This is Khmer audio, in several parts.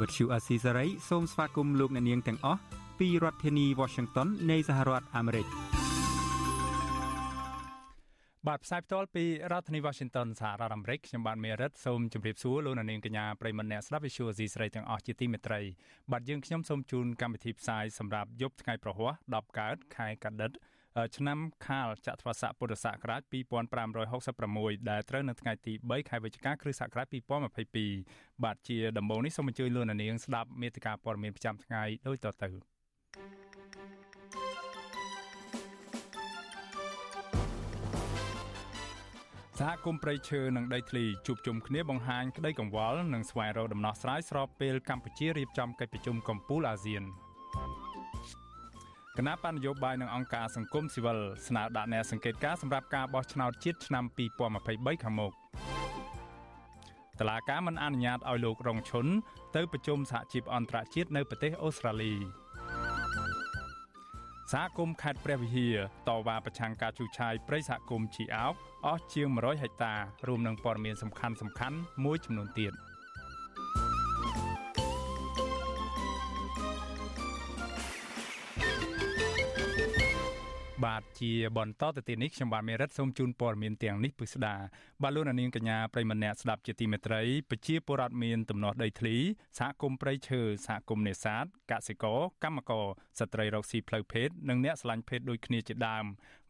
ភាសាខ្មែរ Vuthu Azizi Serai សូមស្វាគមន៍លោកអ្នកនាងទាំងអស់ពីរដ្ឋធានី Washington នៃសហរដ្ឋអាមេរិកបាទផ្សាយផ្ទាល់ពីរដ្ឋធានី Washington សហរដ្ឋអាមេរិកខ្ញុំបាទមេរិតសូមជម្រាបសួរលោកអ្នកនាងកញ្ញាប្រិមមអ្នកស្ដាប់ Visual Asia ស្រីទាំងអស់ជាទីមេត្រីបាទយើងខ្ញុំសូមជូនកម្មវិធីផ្សាយសម្រាប់យប់ថ្ងៃប្រហ័ស10កើតខែកដិត ឆ្នាំខាលចត្វាស័កពុរសករាជ2566ដែលត្រូវនៅថ្ងៃទី3ខែវិច្ឆិកាគ្រិស្តសករាជ2022បាទជាដំបូងនេះសូមអញ្ជើញលោកអ្នកនាងស្ដាប់មេតិការព័ត៌មានប្រចាំថ្ងៃដូចតទៅសហគមន៍ព្រៃឈើនិងដីធ្លីជួបជុំគ្នាបង្ហាញក្តីកង្វល់និងស្វែងរកដំណោះស្រាយស្របពេលកម្ពុជារៀបចំកិច្ចប្រជុំកំពូលអាស៊ាន គណៈបញ្ញយោបាយនិងអង្គការសង្គមស៊ីវិលស្នើដាក់អ្នកសង្កេតការសម្រាប់ការបោះឆ្នោតជាតិឆ្នាំ2023ខាងមុខតឡាការមិនអនុញ្ញាតឲ្យលោករងឈុនទៅប្រជុំសហជីពអន្តរជាតិនៅប្រទេសអូស្ត្រាលីសហគមន៍ខេត្តព្រះវិហារតវ៉ាប្រឆាំងការជួសឆាយព្រៃសហគមន៍ជីអោកអស់ជាង100ហិកតារួមនឹងព័ត៌មានសំខាន់សំខាន់មួយចំនួនទៀត។ បាទជាបន្តទៅទៀតនេះខ្ញុំបាទមេរិតសូមជូនព័ត៌មានទាំងនេះពិស្ដាបាទលោកនាងកញ្ញាប្រិមម្នាក់ស្ដាប់ជាទីមេត្រីប្រជាពលរដ្ឋមានទំនាស់ដីធ្លីសហគមន៍ព្រៃឈើសហគមន៍នេសាទកសិករកម្មករស្ត្រីរកស៊ីផ្លូវភេទនិងអ្នកស្រឡាញ់ភេទដូចគ្នាជាដើម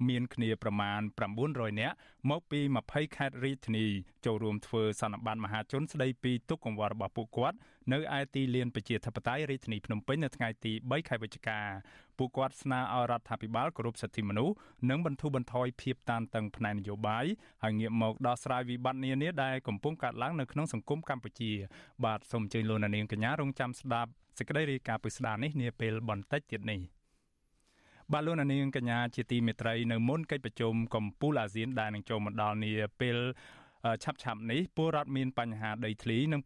មានគ្នាប្រមាណ900នាក់មកពី20ខេត្តរាជធានីចូលរួមធ្វើសន្និបាតមហាជនស្ដីពីទុកកង្វល់របស់ពួកគាត់ នៅឯទីលានប្រជាធិបតេយ្យរាជធានីភ្នំពេញនៅថ្ងៃទី3ខែវិច្ឆិកាពួកគាត់ស្នើឲ្យរដ្ឋាភិបាលគោរពសិទ្ធិមនុស្សនិងបន្ធូរបន្ថយភាពតានតឹងផ្នែកនយោបាយហើយងាកមកដោះស្រាយវិបត្តិនានាដែលកំពុងកើតឡើងនៅក្នុងសង្គមកម្ពុជា បាទសូមអញ្ជើញលោកនាងកញ្ញារងចាំស្ដាប់សេចក្តីរាយការណ៍ពិស្ដារនេះនាពេលបន្តិចទៀតនេះបាទលោកនាងកញ្ញាជាទីមេត្រីនៅមុនកិច្ចប្រជុំកំពូលអាស៊ានដែលនឹងចូលមកដល់នាពេល ឆាប់ឆាប់នេះពលរដ្ឋមានបញ្ហាដីធ្លីនិង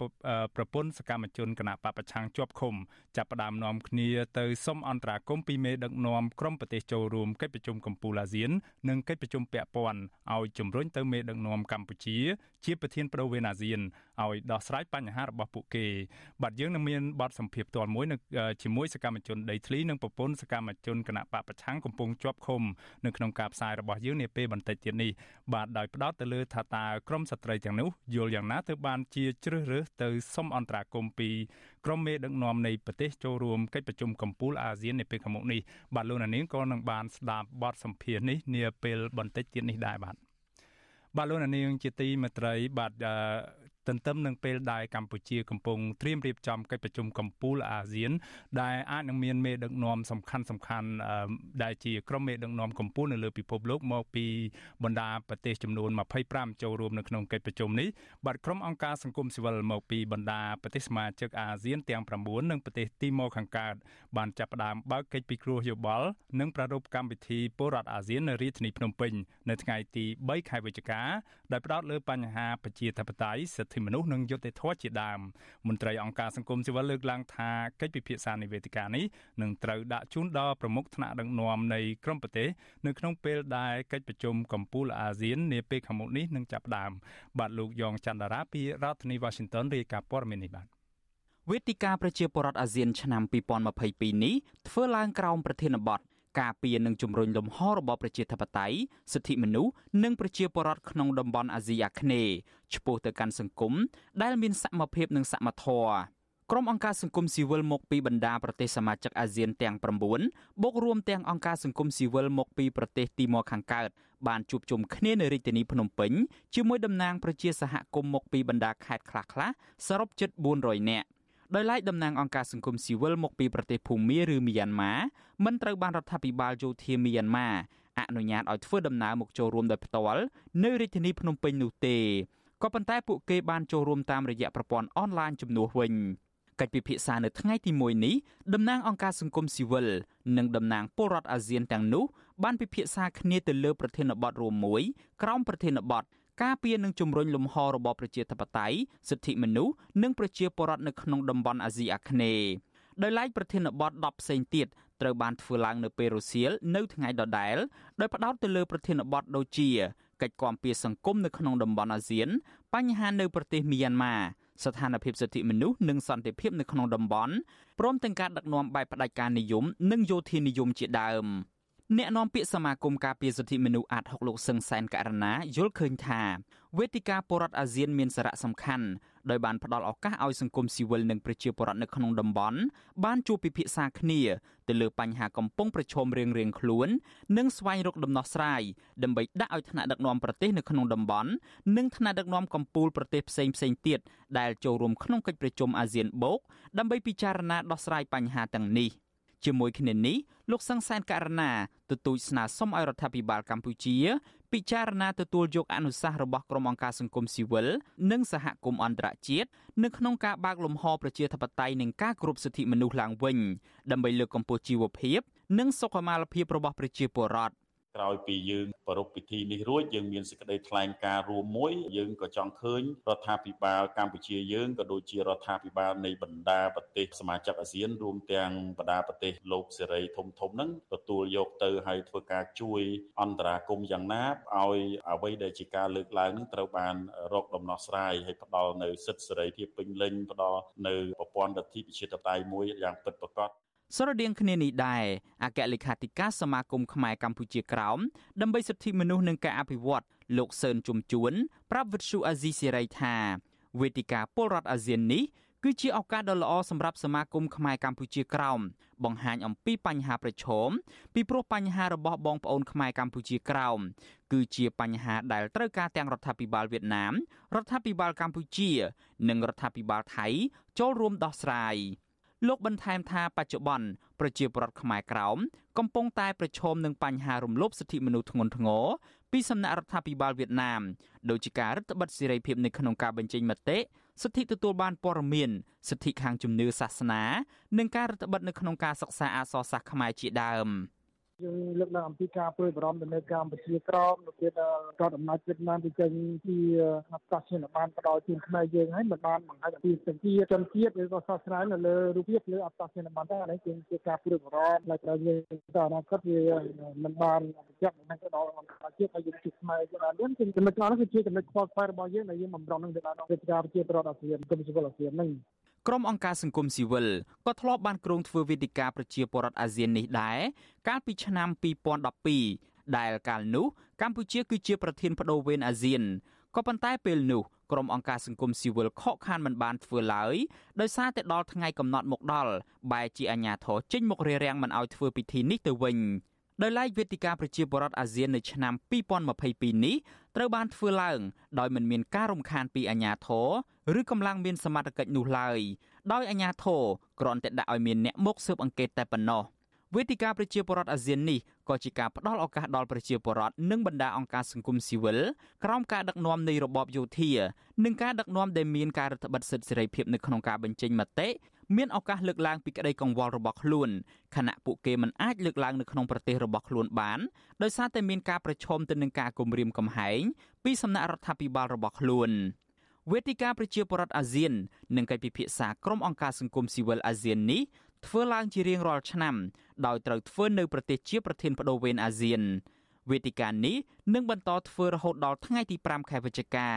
ប្រពន្ធសកម្មជនគណៈបពប្រឆាំងជាប់ឃុំចាប់ផ្ដើមនាំគ្នាទៅសុំអន្តរាគមន៍ពីមេដឹកនាំក្រុមប្រទេសចូលរួមកិច្ចប្រជុំកំពូលអាស៊ាននិងកិច្ចប្រជុំពាក់ព័ន្ធឲ្យជំរុញទៅមេដឹកនាំកម្ពុជាជាប្រធានប្រវេនអាស៊ាន ឲ្យដោះស្រាយបញ្ហារបស់ពួកគេបាទយើងនឹងមានបទសម្ភាសន៍ផ្ទាល់មួយនៅជាមួយសកម្មជនដីធ្លីនិងប្រពន្ធសកម្មជនគណៈបពប្រឆាំងកំពុងជាប់ឃុំនៅក្នុងការផ្សាយរបស់យើងនាពេលបន្តិចទៀតនេះបាទដោយផ្ដោតទៅលើថាតើក្រុមស្ត្រីទាំងនោះយល់យ៉ាងណាទៅបានជាជ្រើសរើសទៅសុំអន្តរាគមន៍ពីក្រុមមេដឹកនាំនៃប្រទេសចូលរួមកិច្ចប្រជុំកំពូលអាស៊ាននៅពេលខាងមុខនេះបាទលោកនាងក៏នឹងបានស្ដាប់បទសម្ភាសន៍នេះនាពេលបន្តិចទៀតនេះដែរបាទបាទលោកនាងជាទីមេត្រីបាទ ទន្ទឹមនឹងពេលដែលកម្ពុជាកំពុងត្រៀមរៀបចំកិច្ចប្រជុំកំពូលអាស៊ាន ដែលអាចនឹងមានមេដឹកនាំសំខាន់សំខាន់ដែលជាក្រុមមេដឹកនាំកំពូលនៅលើពិភពលោកមកពីបណ្ដាប្រទេសចំនួន25ចូលរួមនៅក្នុងកិច្ចប្រជុំនេះបាទក្រុមអង្គការសង្គមស៊ីវិលមកពីបណ្ដាប្រទេសសមាជិកអាស៊ានទាំង9និងប្រទេសទីម៉ូខាងកើតបានចាប់ផ្ដើមបើកកិច្ចពិគ្រោះយោបល់និងប្រារព្ធកម្មវិធីពលរដ្ឋអាស៊ាននៅរាជធានីភ្នំពេញនៅថ្ងៃទី3ខែវិច្ឆិកាដែលផ្ដោតលើបញ្ហាប្រជាធិបតេយ្យសិទ្ធិមនុស្សនិងយុត្តិធម៌ជាដើមមន្ត្រីអង្គការសង្គមស៊ីវិលលើកឡើងថាកិច្ចពិភាក្សានៃវេទិកានេះនឹងត្រូវដាក់ជូនដល់ប្រមុខថ្នាក់ដឹកនាំនៃក្រុមប្រទេសនៅក្នុងពេលដែលកិច្ចប្រជុំកំពូលអាស៊ាននាពេលខាងមុខនេះនឹងចាប់ផ្ដើមបាទលោកយ៉ងច័ន្ទរាពីរដ្ឋធានី Washington រាយការណ៍ព័ត៌មាននេះបាទវេទិកាប្រជាពលរដ្ឋអាស៊ានឆ្នាំ2022នេះធ្វើឡើងក្រោមប្រធានបទ ការពារនិងជំរុញលំហរបបប្រជាធិបតេយ្យសិទ្ធិមនុស្សនិងប្រជាពលរដ្ឋក្នុងតំបន់អាស៊ីអាគ្នេយ៍ឆ្ពោះទៅកាន់សង្គមដែលមានសមភាពនិងសមធម៌ក្រុមអង្គការសង្គមស៊ីវិលមកពីបណ្ដាប្រទេសសមាជិកអាស៊ានទាំង9បូករួមទាំងអង្គការសង្គមស៊ីវិលមកពីប្រទេសទីម៉ូខាងកើតបានជួបជុំគ្នានៅរាជធានីភ្នំពេញជាមួយតំណាងប្រជាសហគមន៍មកពីបណ្ដាខេត្តខ្លះៗសរុបជិត400នាក់ ដោយឡែកតំណាងអង្គការសង្គមស៊ីវិលមកពីប្រទេសភូមាឬមីយ៉ាន់ម៉ាមិនត្រូវបានរដ្ឋាភិបាលយោធាមីយ៉ាន់ម៉ាអនុញ្ញាតឲ្យធ្វើដំណើរមកចូលរួមដោយផ្ទាល់នៅរាជធានីភ្នំពេញនោះទេក៏ប៉ុន្តែពួកគេបានចូលរួមតាមរយៈប្រព័ន្ធអនឡាញជំនួសវិញកិច្ចពិភាក្សានៅថ្ងៃទី1នេះតំណាងអង្គការសង្គមស៊ីវិលនិងតំណាងពលរដ្ឋអាស៊ានទាំងនោះបានពិភាក្សាគ្នាទៅលើប្រធានបទរួមមួយក្រោមប្រធានបទ ការពារនិងជំរុញលំហរបបប្រជាធិបតេយ្យសិទ្ធិមនុស្សនិងប្រជាពលរដ្ឋនៅក្នុងតំបន់អាស៊ីអាគ្នេយ៍ដោយឡែកប្រធានបទ10ផ្សេងទៀតត្រូវបានធ្វើឡើងនៅពេលរសៀលនៅថ្ងៃដដែលដោយផ្ដោតទៅលើប្រធានបទដូចជាកិច្ចគាំពារសង្គមនៅក្នុងតំបន់អាស៊ាន បញ្ហានៅប្រទេសមីយ៉ាន់ម៉ាស្ថានភាពសិទ្ធិមនុស្សនិងសន្តិភាពនៅក្នុងតំបន់ព្រមទាំងការដឹកនាំបែបផ្ដាច់ការនិយម និងយោធានិយមជាដើម អ្នកនាំពាក្យសមាគមការពារសិទ្ធិមនុស្សអាត6លោកសឹងសែនករណាយល់ឃើញថាវេទិកាបរដ្ឋអាស៊ានមានសារៈសំខាន់ដោយបានផ្ដល់ឱកាសឲ្យសង្គមស៊ីវិលនិងប្រជាពលរដ្ឋនៅក្នុងតំបន់បានជួបពិភាក្សាគ្នាទៅលើបញ្ហាកំពុងប្រឈមរៀងៗខ្លួន និងស្វែងរកដំណោះស្រាយដើម្បីដាក់ឲ្យថ្នាក់ដឹកនាំប្រទេសនៅក្នុងតំបន់និងថ្នាក់ដឹកនាំកម្ពុជាប្រទេសផ្សេងផ្សេងទៀតដែលចូលរួមក្នុងកិច្ចប្រជុំអាស៊ានបូកដើម្បីពិចារណាដោះស្រាយបញ្ហាទាំងនេះ។ ជាមួយគ្នានេះលោកសង្សានករណាទទូចស្នើសុំឲ្យរដ្ឋាភិបាលកម្ពុជា ពិចារណាទទួលយកអនុសាសន៍របស់ក្រុមអង្គការសង្គមស៊ីវិលនិងសហគមន៍អន្តរជាតិនៅក្នុងការបើកលំហប្រជាធិបតេយ្យនិងការគោរពសិទ្ធិមនុស្សឡើងវិញដើម្បីលើកកម្ពស់ជីវភាព និងសុខុមាលភាពរបស់ប្រជាពលរដ្ឋ ក្រោយពីយើងប្រារព្ធពិធីនេះរួចយើងមានសេចក្តីថ្លែងការណ៍រួមមួយយើងក៏ចង់ឃើញរដ្ឋាភិបាលកម្ពុជាយើងក៏ដូចជារដ្ឋាភិបាលនៃបណ្ដាប្រទេសសមាជិកអាស៊ានរួមទាំងបណ្ដាប្រទេសលោកសេរីធំធំហ្នឹងទទួលយកទៅឲ្យធ្វើការជួយអន្តរាគមយ៉ាងណាឲ្យអ្វីដែលជាការលើកឡើងនឹងត្រូវបានរកដំណោះស្រាយហើយផ្ដល់នៅសិទ្ធិសេរីភាពពេញលេញផ្ដល់នៅប្រព័ន្ធលទ្ធិប្រជាធិបតេយ្យមួយយ៉ាងពិតប្រាកដ ស្រដៀងគ្នានេះដែរអគ្គលេខាធិការសមាគមខ្មែរកម្ពុជាក្រោមដើម្បីសិទ្ធិមនុស្សនិងការអភិវឌ្ឍលោកសឿនជុំជួនប្រាប់វិទ្យុអាស៊ីសេរីថាវេទិកាពលរដ្ឋអាស៊ាននេះគឺជាឱកាសដ៏ល្អសម្រាប់សមាគមខ្មែរកម្ពុជាក្រោមបង្ហាញអំពីបញ្ហាប្រឈមពីព្រោះបញ្ហារបស់បងប្អូនខ្មែរកម្ពុជាក្រោមគឺជាបញ្ហាដែលត្រូវការទាំងរដ្ឋាភិបាលវៀតណាមរដ្ឋាភិបាលកម្ពុជា និងរដ្ឋាភិបាលថៃចូលរួមដោះស្រាយ។ លោកបន្ថែមថាបច្ចុប្បន្នប្រជាពលរដ្ឋខ្មែរក្រោមកំពុងតែប្រឈមនឹងបញ្ហារំលោភសិទ្ធិមនុស្សធ្ងន់ធ្ងរពីសំណាក់រដ្ឋាភិបាលវៀតណាមដូចជាការរឹតបន្តឹងសេរីភាពនៅក្នុងការបញ្ចេញមតិសិទ្ធិទទួលបានព័ត៌មានសិទ្ធិខាងជំនឿសាសនា និងការរឹតបន្តឹងនៅក្នុងការសិក្សាអក្សរសាស្ត្រខ្មែរជាដើម។ យើងលើកឡើងអំពីការព្រួយបារម្ភទៅលើកម្ពុជាក្រមនៅពេលរដ្ឋអំណាចវៀតណាមទៅចេញពីអបតាសញ្ញាបានផ្ដល់ជូនខ្មែរយើងហើយមិនបានបង្ហាញអំពីសង្គមជនជាតិឬក៏សាសនានៅលើរូបភាពលើអបតាសញ្ញាបានតែអានេះគឺជាការព្រួយបារម្ភដែលត្រូវយើងទៅអនាគតវាមិនបានប្រយ័ត្ននឹងទៅដល់អន្តរជាតិហើយយើងជួបខ្មែរយើងបានគឺចំណុចនោះគឺជាចំណុចខ្វល់ខ្វាយរបស់យើងដែលយើងបំរុងនឹងទៅដល់វិទ្យាប្រជាប្រដ្ឋអាស៊ានគមសិវលអាស៊ាននឹង ក្រុមអង្គការសង្គមស៊ីវិលក៏ធ្លាប់បានគ្រោងធ្វើវេទិកាប្រជាពលរដ្ឋអាស៊ាននេះដែរកាលពីឆ្នាំ2012ដែលកាលនោះកម្ពុជាគឺជាប្រធានបដូវវេនអាស៊ានក៏ប៉ុន្តែពេលនោះក្រុមអង្គការសង្គមស៊ីវិលខកខានមិនបានធ្វើឡើយដោយសារតែដល់ថ្ងៃកំណត់មកដល់បែរជាអាញាធរចេញមករារាំងមិនឲ្យធ្វើពិធីនេះទៅវិញ ដោយឡែកវេទិកាប្រជាពលរដ្ឋអាស៊ាននៅឆ្នាំ2022នេះត្រូវបានធ្វើឡើងដោយមិនមានការរំខានពីអាជ្ញាធរឬកម្លាំងមានសមត្ថកិច្ចនោះឡើយដោយអាជ្ញាធរគ្រាន់តែដាក់ឲ្យមានអ្នកមកស៊ើបអង្កេតតែប៉ុណ្ណោះវេទិកាប្រជាពលរដ្ឋអាស៊ាននេះក៏ជាការផ្ដល់ឱកាសដល់ប្រជាពលរដ្ឋនិងបណ្ដាអង្គការសង្គមស៊ីវិលក្រោមការដឹកនាំនៃរបបយោធានិងការដឹកនាំដែលមានការរដ្ឋបិទសិទ្ធិសេរីភាពនៅក្នុងការបញ្ចេញមតិ មានឱកាសលើកឡើងពីក្តីកង្វល់របស់ខ្លួនខណៈពួកគេមិនអាចលើកឡើងនៅក្នុងប្រទេសរបស់ខ្លួនបានដោយសារតែមានការប្រឈមទៅនឹងការគំរាមកំហែងពីសំណាក់រដ្ឋាភិបាលរបស់ខ្លួនវេទិកាប្រជាពលរដ្ឋអាស៊ាននឹងកិច្ចពិភាក្សាក្រុមអង្គការសង្គមស៊ីវិលអាស៊ាននេះធ្វើឡើងជារៀងរាល់ឆ្នាំដោយត្រូវធ្វើនៅប្រទេសជាប្រធានបដូវវេនអាស៊ានវេទិកានេះនឹងបន្តធ្វើរហូតដល់ថ្ងៃទី5ខែវិច្ឆិកា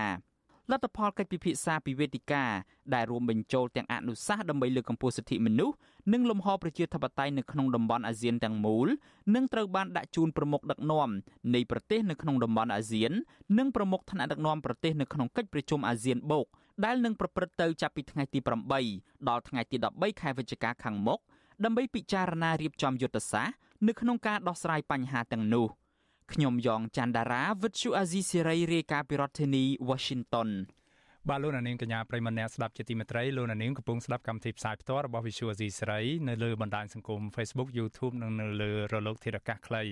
លទ្ធផលកិច្ចពិភាក្សាពីវេទិកាដែលរួមបញ្ចូលទាំងអនុសាសន៍ដើម្បីលើកកម្ពស់សិទ្ធិមនុស្សនិងលំហប្រជាធិបតេយ្យនៅក្នុងតំបន់អាស៊ានទាំងមូលនឹងត្រូវបានដាក់ជូនប្រមុខដឹកនាំនៃប្រទេសនៅក្នុងតំបន់អាស៊ាននិងប្រមុខថ្នាក់ដឹកនាំប្រទេសនៅក្នុងកិច្ចប្រជុំអាស៊ានបូកដែលនឹងប្រព្រឹត្តទៅចាប់ពីថ្ងៃទី8ដល់ថ្ងៃទី13ខែវិច្ឆិកាខាងមុខដើម្បីពិចារណារៀបចំយុទ្ធសាស្ត្រនៅក្នុងការដោះស្រាយបញ្ហាទាំងនោះ ខ្ញុំយ៉ងច័ន្ទដារាវិទ្យុអាស៊ីសេរីរាយការណ៍ពីរដ្ឋធានី Washington បាទលោកនាងកញ្ញាប្រិមម្នាក់ស្ដាប់ជាទីមេត្រីលោកនាងកំពុងស្ដាប់កម្មវិធីផ្សាយផ្ទាល់របស់ Visual Asia សេរីនៅលើបណ្ដាញសង្គម Facebook YouTube និងនៅលើរលកធារកាសខ្លី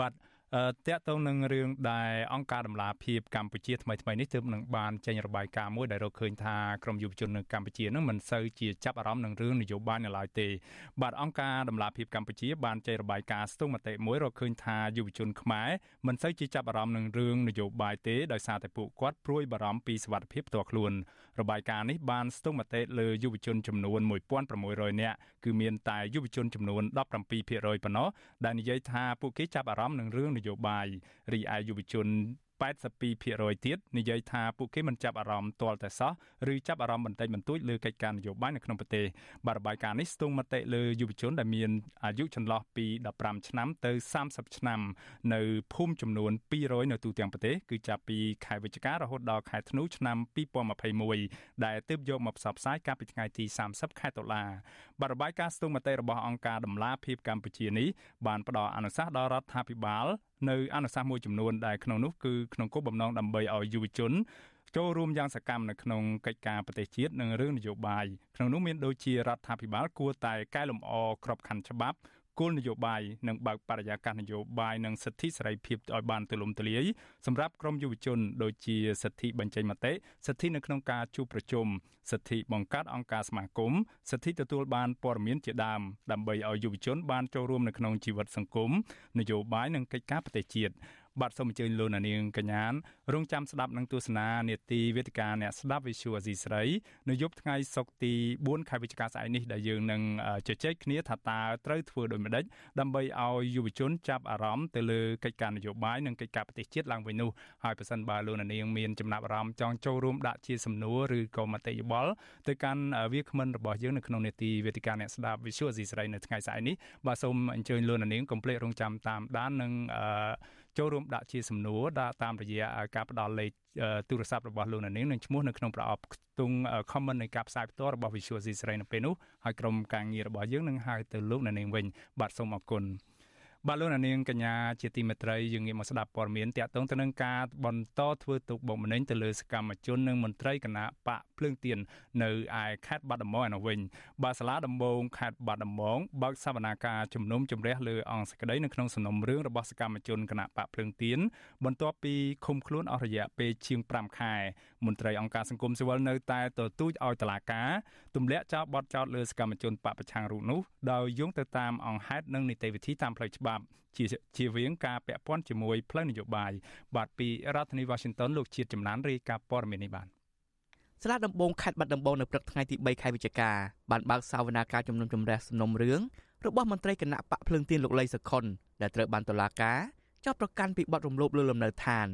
បាទ តកតងនឹងរឿងដែលអង្គការដំឡាភិបកម្ពុជាថ្មីថ្មីនេះទើបនឹងបានចេញរបាយការណ៍មួយដែលរកឃើញថាក្រមយុវជននៅកម្ពុជានឹងមិនសូវជាចាប់អារម្មណ៍នឹងរឿងនយោបាយនៅឡើយទេបាទអង្គការដំឡាភិបកម្ពុជាបានចេញរបាយការណ៍ស្ទង់មតិមួយរកឃើញថាយុវជនខ្មែរមិនសូវជាចាប់អារម្មណ៍នឹងរឿងនយោបាយទេដោយសារតែពួកគាត់ព្រួយបារម្ភពីសុវត្ថិភាពផ្ទាល់ខ្លួន របាយការណ៍នេះបានស្ទង់មតិលើយុវជនចំនួន1600នាក់គឺមានតែយុវជនចំនួន17%ប៉ុណ្ណោះដែលនិយាយថាពួកគេចាប់អារម្មណ៍នឹងរឿងនយោបាយរីឯយុវជន 82%ទៀតនិយាយថាពួកគេមិនចាប់អារម្មណ៍ទាល់តែសោះឬចាប់អារម្មណ៍បន្តិចបន្តួចលើកិច្ចការនយោបាយនៅក្នុងប្រទេសបាទរបាយការណ៍នេះស្ទង់មតិលើយុវជនដែលមានអាយុចន្លោះពី15ឆ្នាំទៅ30ឆ្នាំនៅភូមិចំនួន200នៅទូទាំងប្រទេសគឺចាប់ពីខែវិច្ឆិការហូតដល់ខែធ្នូឆ្នាំ2021ដែលទើបយកមកផ្សព្វផ្សាយកាលពីថ្ងៃទី30ខែតុលាបាទរបាយការណ៍ស្ទង់មតិរបស់អង្គការដំឡាភិបកម្ពុជានេះបានផ្ដល់អនុសាសន៍ដល់រដ្ឋាភិបាល នៅអនុសាសន៍មួយចំនួនដែលក្នុងនោះគឺក្នុងគោលបំណងដើម្បីឲ្យយុវជនចូលរួមយ៉ាងសកម្មនៅក្នុងកិច្ចការប្រទេសជាតិនិងរឿងនយោបាយក្នុងនោះមានដូចជារដ្ឋាភិបាលគួរតែកែលម្អក្របខ័ណ្ឌច្បាប់ គោលនយោបាយនិងបើកបរិយាកាសនយោបាយនិងសិទ្ធិសេរីភាពឲ្យបានទូលំទូលាយសម្រាប់ក្រមយុវជនដូចជាសិទ្ធិបញ្ចេញមតិសិទ្ធិនៅក្នុងការជួបប្រជុំសិទ្ធិបង្កើតអង្គការសមាគមសិទ្ធិទទួលបានព័ត៌មានជាដើមដើម្បីឲ្យយុវជនបានចូលរួមនៅក្នុងជីវិតសង្គមនយោបាយនិងកិច្ចការប្រទេសជាតិ បាទសូមអញ្ជើញលោកនាងកញ្ញារងចាំស្ដាប់នឹងទស្សនានេតិវេទិកាអ្នកស្ដាប់វិសុអេស៊ីស្រីនៅយប់ថ្ងៃសុក្រទី4ខែវិច្ឆិកាស្អែកនេះដែលយើងនឹងជជែកគ្នាថាតើត្រូវធ្វើដូចម្តេចដើម្បីឲ្យយុវជនចាប់អារម្មណ៍ទៅលើកិច្ចការនយោបាយនិងកិច្ចការប្រទេសជាតិឡើងវិញនោះហើយប្រសិនបើលោកនាងមានចំណាប់អារម្មណ៍ចង់ចូលរួមដាក់ជាសំណួរឬក៏មតិយោបល់ទៅកាន់វាគ្មិនរបស់យើងនៅក្នុងនេតិវេទិកាអ្នកស្ដាប់វិសុអេស៊ីស្រីនៅថ្ងៃស្អែកនេះបាទសូមអញ្ជើញលោកនាងកុំភ្លេចរងចាំតាមដាននឹងអឺ ចូលរួមដាក់ជាសំណួរដាក់តាមរយៈការផ្ដល់លេខទូរស័ព្ទរបស់លោកនាងនិងឈ្មោះនៅក្នុងប្រអប់ខ្ទង់ comment នៃការផ្សាយផ្ទាល់របស់ Visual C សេរីនៅពេលនោះហើយក្រុមការងាររបស់យើងនឹងហៅទៅលោកនាងវិញបាទសូមអរគុណ បាទលោកនាងកញ្ញាជាទីមេត្រីយើងងាកមកស្ដាប់ព័ត៌មានតាក់ទងទៅនឹងការបន្តធ្វើទុកបុកម្នេញទៅលើសកម្មជននិងមន្ត្រីគណៈបកភ្លើងទៀននៅឯខេត្តបាត់ដំបងឯនោះវិញបាទសាលាដំបងខេត្តបាត់ដំបងបើកសវនាការជំនុំជម្រះលើអង្គសេចក្តីនៅក្នុងសំណុំរឿងរបស់សកម្មជនគណៈបកភ្លើងទៀនបន្ទាប់ពីឃុំខ្លួនអស់រយៈពេលជាង5ខែមន្ត្រីអង្គការសង្គមស៊ីវិលនៅតែទទូចឲ្យតុលាការទម្លាក់ចោលបទចោទលើសកម្មជនបកប្រឆាំងរូបនោះដោយយោងទៅតាមអង្គហេតុនិងនីតិវិធីតាមផ្លូវច្បាប់ជាជាវៀងការពាក់ព័ន្ធជាមួយផ្លូវនយោបាយបាទពីរដ្ឋធានី Washington លោកជាតិចំណានរាយការណ៍ព័ត៌មាននេះបាទសាលាដំបងខេត្តបាត់ដំបងនៅព្រឹកថ្ងៃទី3ខែវិច្ឆិកាបានបើកសវនាការជំនុំជម្រះសំណុំរឿងរបស់មន្ត្រីគណៈបកភ្លើងទៀនលោកលីសខុនដែលត្រូវបានតុលាការចោទប្រកាន់ពីបទរំលោភលើលំនៅឋាន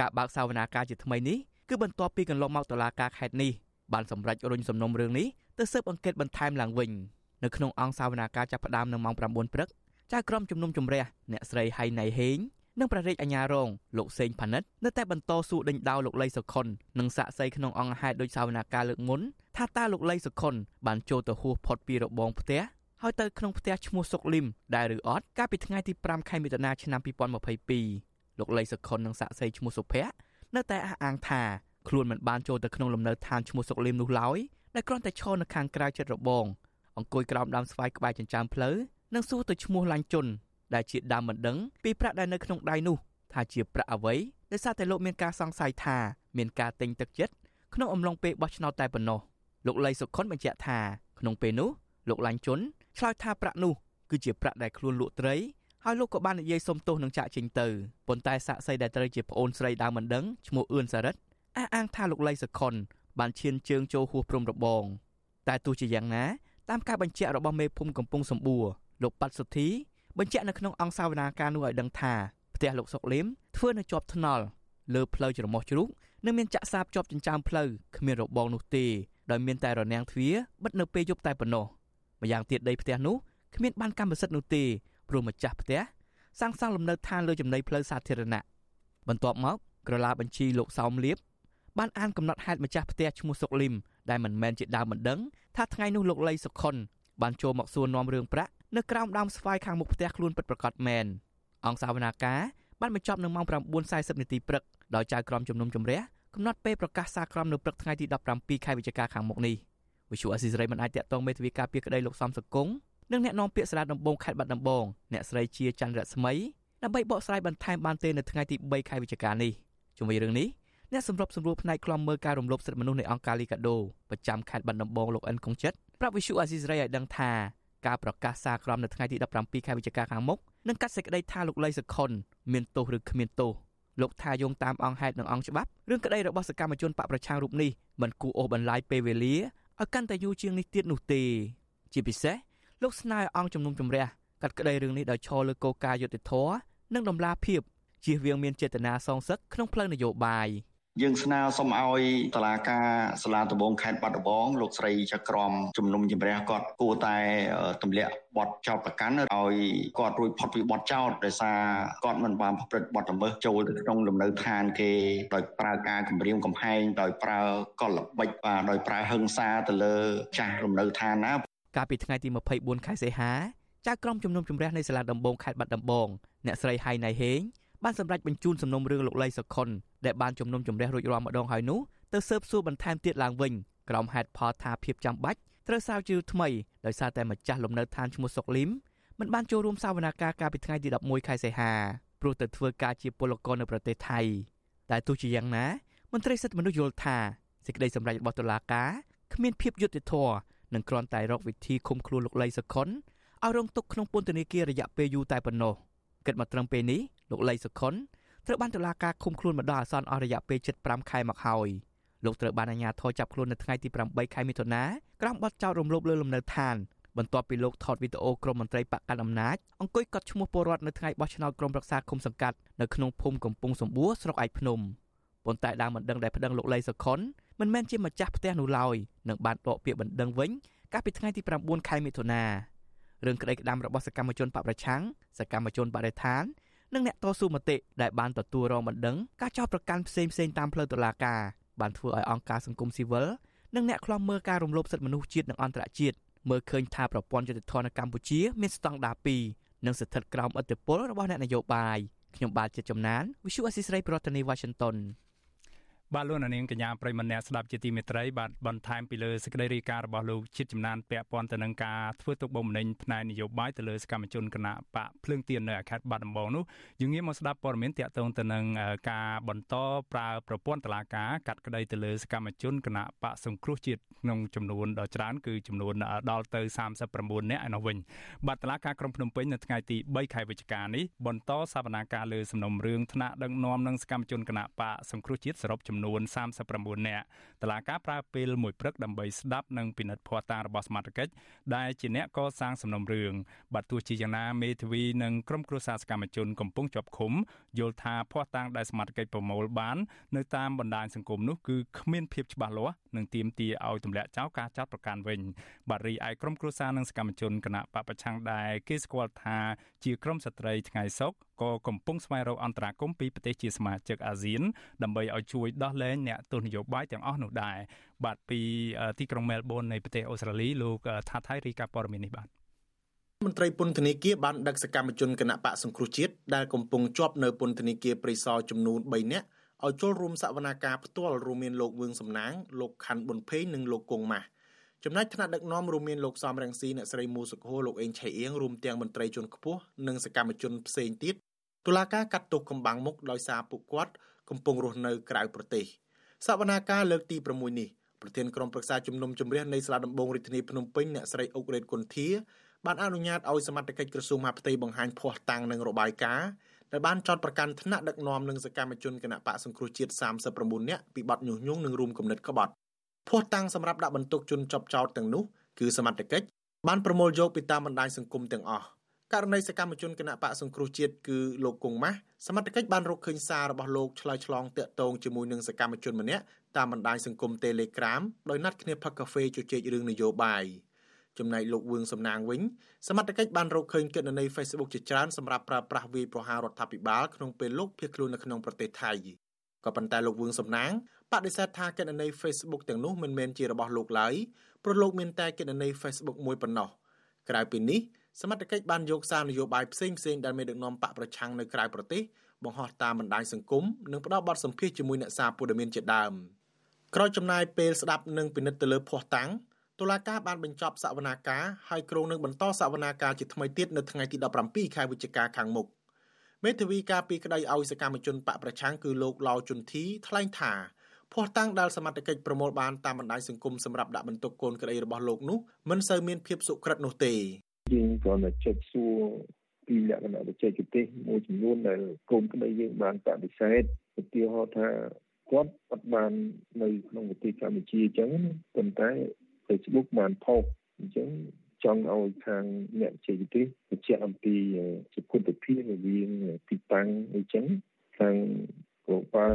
ការបើកសវនាការជាថ្មីនេះគឺបន្ទាប់ពីកន្លងមកតុលាការខេត្តនេះបានសម្រេចរុញសំណុំរឿងនេះទៅស៊ើបអង្កេតបន្ថែមឡើងវិញនៅក្នុងអង្គសវនាការចាប់ផ្ដើមនៅម៉ោង9ព្រឹក ចៅក្រមជំនុំជម្រះអ្នកស្រីហៃណៃហេងនិងព្រះរាជអាជ្ញារងលោកសេងផានិតនៅតែបន្តសួរដេញដោលលោកលីសុខុននិងសាក់សីក្នុងអង្គហេតុដោយសាវនាការលើកមុនថាតើលោកលីសុខុនបានចូលទៅហួសផុតពីរបងផ្ទះហើយទៅក្នុងផ្ទះឈ្មោះសុកលឹមដែលឬអត់កាលពីថ្ងៃទី5ខែមិថុនាឆ្នាំ2022លោកលីសុខុននិងសាក់សីឈ្មោះសុភ័ក្រនៅតែអះអាងថាខ្លួនមិនបានចូលទៅក្នុងលំនៅឋានឈ្មោះសុកលឹមនោះឡើយតែគ្រាន់តែឈរនៅខាងក្រៅចិត្តរបងអង្គុយក្រោមដើមស្វាយក្បែរចិញ្ចើមផ្លូវ និងសួរទៅឈ្មោះឡាញ់ជុនដែលជាដើមមិនដឹងពីប្រាក់ដែលនៅក្នុងដៃនោះថាជាប្រាក់អ្វីដោយសារតែលោកមានការសង្ស័យថាមានការទិញទឹកចិត្តក្នុងអំឡុងពេលបោះឆ្នោតតែប៉ុណ្ណោះលោកលីសុខុនបញ្ជាក់ថាក្នុងពេលនោះលោកឡាញ់ជុនឆ្លើយថាប្រាក់នោះគឺជាប្រាក់ដែលខ្លួនលក់ត្រីហើយលោកក៏បាននិយាយសុំទោសនឹងចាក់ចេញទៅប៉ុន្តែសាក់សីដែលត្រូវជាប្អូនស្រីដើមមិនដឹងឈ្មោះអឿនសារិតអះអាងថាលោកលីសុខុនបានឈានជើងចូលហួសព្រំរបងតែទោះជាយ៉ាងណាតាមការបញ្ជាក់របស់មេភូមិកំពង់សម្បួរ លោកប៉ាត់សុធីបញ្ជាក់នៅក្នុងអង្គសាវនាការនោះឲ្យដឹងថាផ្ទះលោកសុកលឹមធ្វើនៅជាប់ថ្នល់លើផ្លូវច្រមុះជ្រូកនិងមានចាក់សាបជាប់ចិញ្ចើមផ្លូវគ្មានរបងនោះទេដោយមានតែរនាំងទ្វារបិទនៅពេលយប់តែប៉ុណ្ណោះម្យ៉ាងទៀតដីផ្ទះនោះគ្មានបានកម្មសិទ្ធិនោះទេព្រោះម្ចាស់ផ្ទះសាងសង់លំនៅឋានលើចំណីផ្លូវសាធារណៈបន្ទាប់មកក្រឡាបញ្ជីលោកសោមលៀបបានអានកំណត់ហេតុម្ចាស់ផ្ទះឈ្មោះសុកលឹមដែលមិនមែនជាដើមមិនដឹងថាថ្ងៃនោះលោកលីសុខុនបានចូលមកសួរនាំរឿងប្រាក់ នៅក្រោមដើមស្វាយខាងមុខផ្ទះខ្លួនពិតប្រាកដមែនអង្គសាវនាការបានបញ្ចប់នៅម៉ោង9:40នាទីព្រឹកដោយចៅក្រមជំនុំជម្រះកំណត់ពេលប្រកាសសារក្រមនៅព្រឹកថ្ងៃទី17ខែវិច្ឆិកាខាងមុខនេះវិសុអស៊ីសេរីមិនអាចតាក់ទងមេធាវីការពារក្តីលោកសំសកុងនិងអ្នកនាំពាក្យសាលាដំបងខេត្តបាត់ដំបងអ្នកស្រីជាច័ន្ទរស្មីដើម្បីបកស្រាយបន្ថែមបានទេនៅថ្ងៃទី3ខែវិច្ឆិកានេះជុំវិញរឿងនេះអ្នកសម្របសម្រួលផ្នែកខ្លំមើលការរំលោភសិទ្ធិមនុស្សនៃអង្គការលីកាដូប្រចាំខេត្តបាត់ដំបងលោកអិនកុងចិត្តប្រាប់វិសុអាស៊ីសេរីឲ្យដឹងថា ការប្រកាសសារក្រមនៅថ្ងៃទី17ខែវិច្ឆិកាខាងមុខនឹងកាត់សេចក្តីថាលោកលីសខុនមានទោសឬគ្មានទោសលោកថាយោងតាមអង្គហេតុនិងអង្គច្បាប់រឿងក្តីរបស់សកម្មជនបកប្រឆាំងរូបនេះមិនគួរអូសបន្លាយពេលវេលាឲ្យកាន់តែយូរជាងនេះទៀតនោះទេជាពិសេសលោកស្នើឲ្យអង្គជំនុំជម្រះកាត់ក្តីរឿងនេះដោយឈរលើគោលការណ៍យុត្តិធម៌និងដំណាភាពជៀសវាងមានចេតនាសងសឹកក្នុងផ្លូវនយោបាយ យើងស្នើសុំឲ្យតឡាការសាលាដំបងខេត្តបាត់ដំបងលោកស្រីចក្រមជំនុំជម្រះគាត់គួរតែទម្លាក់បទចោតប្រកាន់ឲ្យគាត់រួចផុតពីបទចោតដោយសារគាត់មិនបានប្រព្រឹត្តបទល្មើសចូលទៅក្នុងលំនៅឋានគេដោយប្រើការគំរាមកំហែងដោយប្រើកលល្បិចបាទដោយប្រើហិង្សាទៅលើចាស់លំនៅឋានណាកាលពីថ្ងៃទី24ខែសីហាចៅក្រមជំនុំជម្រះនៃសាលាដំបងខេត្តបាត់ដំបងអ្នកស្រីហៃណៃហេងបានសម្រេចបញ្ជូនសំណុំរឿងលោកលីសុខុន ដែលបានជំនុំជម្រះរួចរាល់ម្ដងហើយនោះទៅស៊ើបសួរបន្ថែមទៀតឡើងវិញក្រុមហេតុផលថាភាពចាំបាច់ត្រូវស្រាវជ្រាវថ្មីដោយសារតែម្ចាស់លំនៅឋានឈ្មោះសុកលីមមិនបានចូលរួមសវនកម្មកាលពីថ្ងៃទី11ខែសីហាព្រោះទៅធ្វើការជាពលករនៅប្រទេសថៃតែទោះជាយ៉ាងណាមន្ត្រីសិទ្ធិមនុស្សយល់ថាសេចក្តីសម្រេចរបស់តុលាការគ្មានភាពយុត្តិធម៌និងគ្រាន់តែរកវិធីឃុំខ្លួនលោកលីសុខុនឲ្យរងទុក្ខក្នុងពន្ធនាគាររយៈពេលយូរតែប៉ុណ្ណោះគិតមកត្រឹមពេលនេះលោកលីសុខុន ត្រូវបានតុលាការឃុំខ្លួនម្ដងអាសន្នអស់រយៈពេល75ខែមកហើយលោកត្រូវបានអាជ្ញាធរចាប់ខ្លួននៅថ្ងៃទី8ខែមិថុនាក្រោមបទចោទរំលោភលើលំនៅឋានបន្ទាប់ពីលោកថតវីដេអូក្រុមមន្ត្រីបកកាន់អំណាចអង្គុយកត់ឈ្មោះពលរដ្ឋនៅថ្ងៃបោះឆ្នោតក្រុមប្រឹក្សាគុំសង្កាត់នៅក្នុងភូមិកំពង់សម្បួរស្រុកឯកភ្នំប៉ុន្តែដើមបណ្ដឹងដែលប្តឹងលោកលីសុខុនមិនមែនជាម្ចាស់ផ្ទះនោះឡើយនឹងបានដកពាក្យបណ្ដឹងវិញកាលពីថ្ងៃទី9ខែមិថុនារឿងក្តីក្តាំរបស់សកម្មជនបកប្រឆាំងសកម្មជនបរិស្ថាន និងអ្នកតស៊ូមតិដែលបានទទួលរងបណ្ដឹងការចោទប្រកាន់ផ្សេងផ្សេងតាមផ្លូវតុលាការបានធ្វើឲ្យអង្គការសង្គមស៊ីវិលនិងអ្នកខ្លាំមើលការរំលោភសិទ្ធិមនុស្សជាតិនិងអន្តរជាតិមើលឃើញថាប្រព័ន្ធយុតិធធននៅកម្ពុជាមានស្តង់ដារ2និងស្ថិតក្រោមឥទ្ធិពលរបស់អ្នកនយោបាយខ្ញុំបាទជាចំណាន Visual Assisray ប្រធានាទី Washington បាទលោកនាងកញ្ញាប្រិមម្នាក់ស្ដាប់ជាទីមេត្រីបាទបន្ថែមពីលើសេចក្តីរាយការណ៍របស់លោកជាតិចំណានពាក់ព័ន្ធទៅនឹងការធ្វើទុកបុកម្នេញផ្នែកនយោបាយទៅលើសកម្មជនគណៈបកភ្លើងទៀននៅខេត្តបាត់ដំបងនោះយើងងាកមកស្ដាប់ព័ត៌មានតាក់ទងទៅនឹងការបន្តប្រើប្រព័ន្ធតុលាការកាត់ក្តីទៅលើសកម្មជនគណៈបកសង្គ្រោះជាតិក្នុងចំនួនដ៏ច្រើនគឺចំនួនដល់ទៅ39នាក់ឯនោះវិញបាទតុលាការក្រុងភ្នំពេញនៅថ្ងៃទី3ខែវិច្ឆិកានេះបន្តសវនាការលើសំណុំរឿងថ្នាក់ដឹកនាំនិងសកម្មជនគណៈបកសង្គ្រោះជាតិសរុបចំនួន39នាក់តឡាការប្រើពេលមួយព្រឹកដើម្បីស្ដាប់និងពិនិត្យភស្តុតាងរបស់សមាជិកដែលជាអ្នកកសាងសំណុំរឿងបាទទោះជាយ៉ាងណាមេធាវីនិងក្រុមគ្រួសារសកម្មជនកំពុងជាប់ឃុំយល់ថាភស្តុតាងដែលសមាជិកប្រមូលបាន នៅតាមបណ្ដាញសង្គមនោះគឺគ្មានភាពច្បាស់លាស់និងទាមទារឲ្យទម្លាក់ចោលការចាត់ប្រកាន់វិញបាទរីឯក្រុមគ្រួសារនិងសកម្មជនគណៈបពប្រឆាំងដែរគេស្គាល់ថាជាក្រុមស្ត្រីថ្ងៃសុកក៏កំពុងស្វែងរកអន្តរាគមពីប្រទេសជាសមាជិកអាស៊ានដើម្បីឲ្យជួយដោះលែងអ្នកទស្សនយោបាយទាំងអស់នោះដែរបាទពីទីក្រុងមែលប៊ននៃប្រទេសអូស្ត្រាលីលោកថាថៃរីកាព័រមាននេះបាទមន្ត្រីពន្ធនាគារបានដឹកសកម្មជនគណៈបកសង្គ្រោះជាតិដែលកំពុងជាប់នៅពន្ធនាគារព្រៃសរចំនួន3នាក់ឲ្យចូលរួមសវនាការផ្ទាល់រួមមានលោកវឿងសំណាងលោកខាន់ប៊ុនភេងនិងលោកគង់ម៉ាស់ចំណែកថ្នាក់ដឹកនាំរួមមានលោកសំរងស៊ីអ្នកស្រីមូសុខហូលោកអេងឆៃអៀងរួមទាំងមន្ត្រីជាន់ខ្ពស់និងសកម្មជនផ្សេងទៀតតុលាការកាត់ទោសកំបាំងមុខដោយសារពួកគាត់ កំពុងរស់នៅក្រៅប្រទេសសវនាការលើកទី6នេះប្រធានក្រុមប្រឹក្សាជំនុំជម្រះនៃសាលាដំបងរាជធានីភ្នំពេញអ្នកស្រីអុករ៉េតគុនធាបានអនុញ្ញាតឲ្យសមត្ថកិច្ចក្រសួងមហាផ្ទៃបង្ហាញភ័ស្តុតាងនិងរបាយការណ៍ដែលបានចោទប្រកាន់ថ្នាក់ដឹកនាំនិងសកម្មជនគណៈបកសង្គ្រោះជាតិ39នាក់ពីបទញុះញង់និងរួមគំនិតក្បត់ភ័ស្តុតាងសម្រាប់ដាក់បន្ទុកជនជាប់ចោទទាំងនោះគឺសមត្ថកិច្ចបានប្រមូលយកពីតាមបណ្ដាញសង្គមទាំងអស់ ករណីសកម្មជនគណៈបកសង្គ្រោះជាតិគឺលោកគង់ម៉ាស់សមត្ថកិច្ចបានរកឃើញសាររបស់លោកឆ្លើយឆ្លងតាក់ទងជាមួយនឹងសកម្មជនម្នាក់តាមបណ្ដាញសង្គម Telegram ដោយណាត់គ្នាផឹកកាហ្វេជជែករឿងនយោបាយចំណែកលោកវឿងសំណាងវិញសមត្ថកិច្ចបានរកឃើញគណនី Facebook ជាច្រើនសម្រាប់ប្រើប្រាស់វាយប្រហាររដ្ឋាភិបាលក្នុងពេលលោកភៀសខ្លួននៅក្នុងប្រទេសថៃក៏ប៉ុន្តែលោកវឿងសំណាងបដិសេធថាគណនី Facebook ទាំងនោះមិនមែនជារបស់លោកឡើយព្រោះលោកមានតែគណនី Facebook មួយប៉ុណ្ណោះក្រៅពីនេះ សមត្ថកិច្ចបានយកសារនយោបាយផ្សេងផ្សេងដែលមានដឹកនាំបកប្រឆាំងនៅក្រៅប្រទេសបង្ហោះតាមបណ្ដាញសង្គមនិងផ្ដល់បទសម្ភាសជាមួយអ្នកសារព័ត៌មានជាដើមក្រោយចំណាយពេលស្ដាប់និងពិនិត្យទៅលើភ័ស្តុតាងតុលាការបានបញ្ចប់សវនាការហើយក្រុងនឹងបន្តសវនាការជាថ្មីទៀតនៅថ្ងៃទី17ខែវិច្ឆិកាខាងមុខមេធាវីការពីក្តីឲ្យសកម្មជនបកប្រឆាំងគឺលោកឡៅជុនធីថ្លែងថាភ័ស្តុតាងដែលសមត្ថកិច្ចប្រមូលបានតាមបណ្ដាញសង្គមសម្រាប់ដាក់បន្ទុកកូនក្តីរបស់លោកនោះមិនសូវមានភាពសុក្រិតនោះទេ យើងគ្រាន់តែចុចសួរពីលក្ខណៈបច្ចេកទេសមួយចំនួនដែលកូនក្តីយើងបានបដិសេធឧទាហរណ៍ថាគាត់អត់បាននៅក្នុងប្រទេសកម្ពុជាអញ្ចឹងប៉ុន្តែ Facebook បានផុសអញ្ចឹងចង់ឲ្យខាងអ្នកចេតទេសបញ្ជាក់អំពីសុខភាពរវាងទីតាំងអីចឹងខាងក៏បើ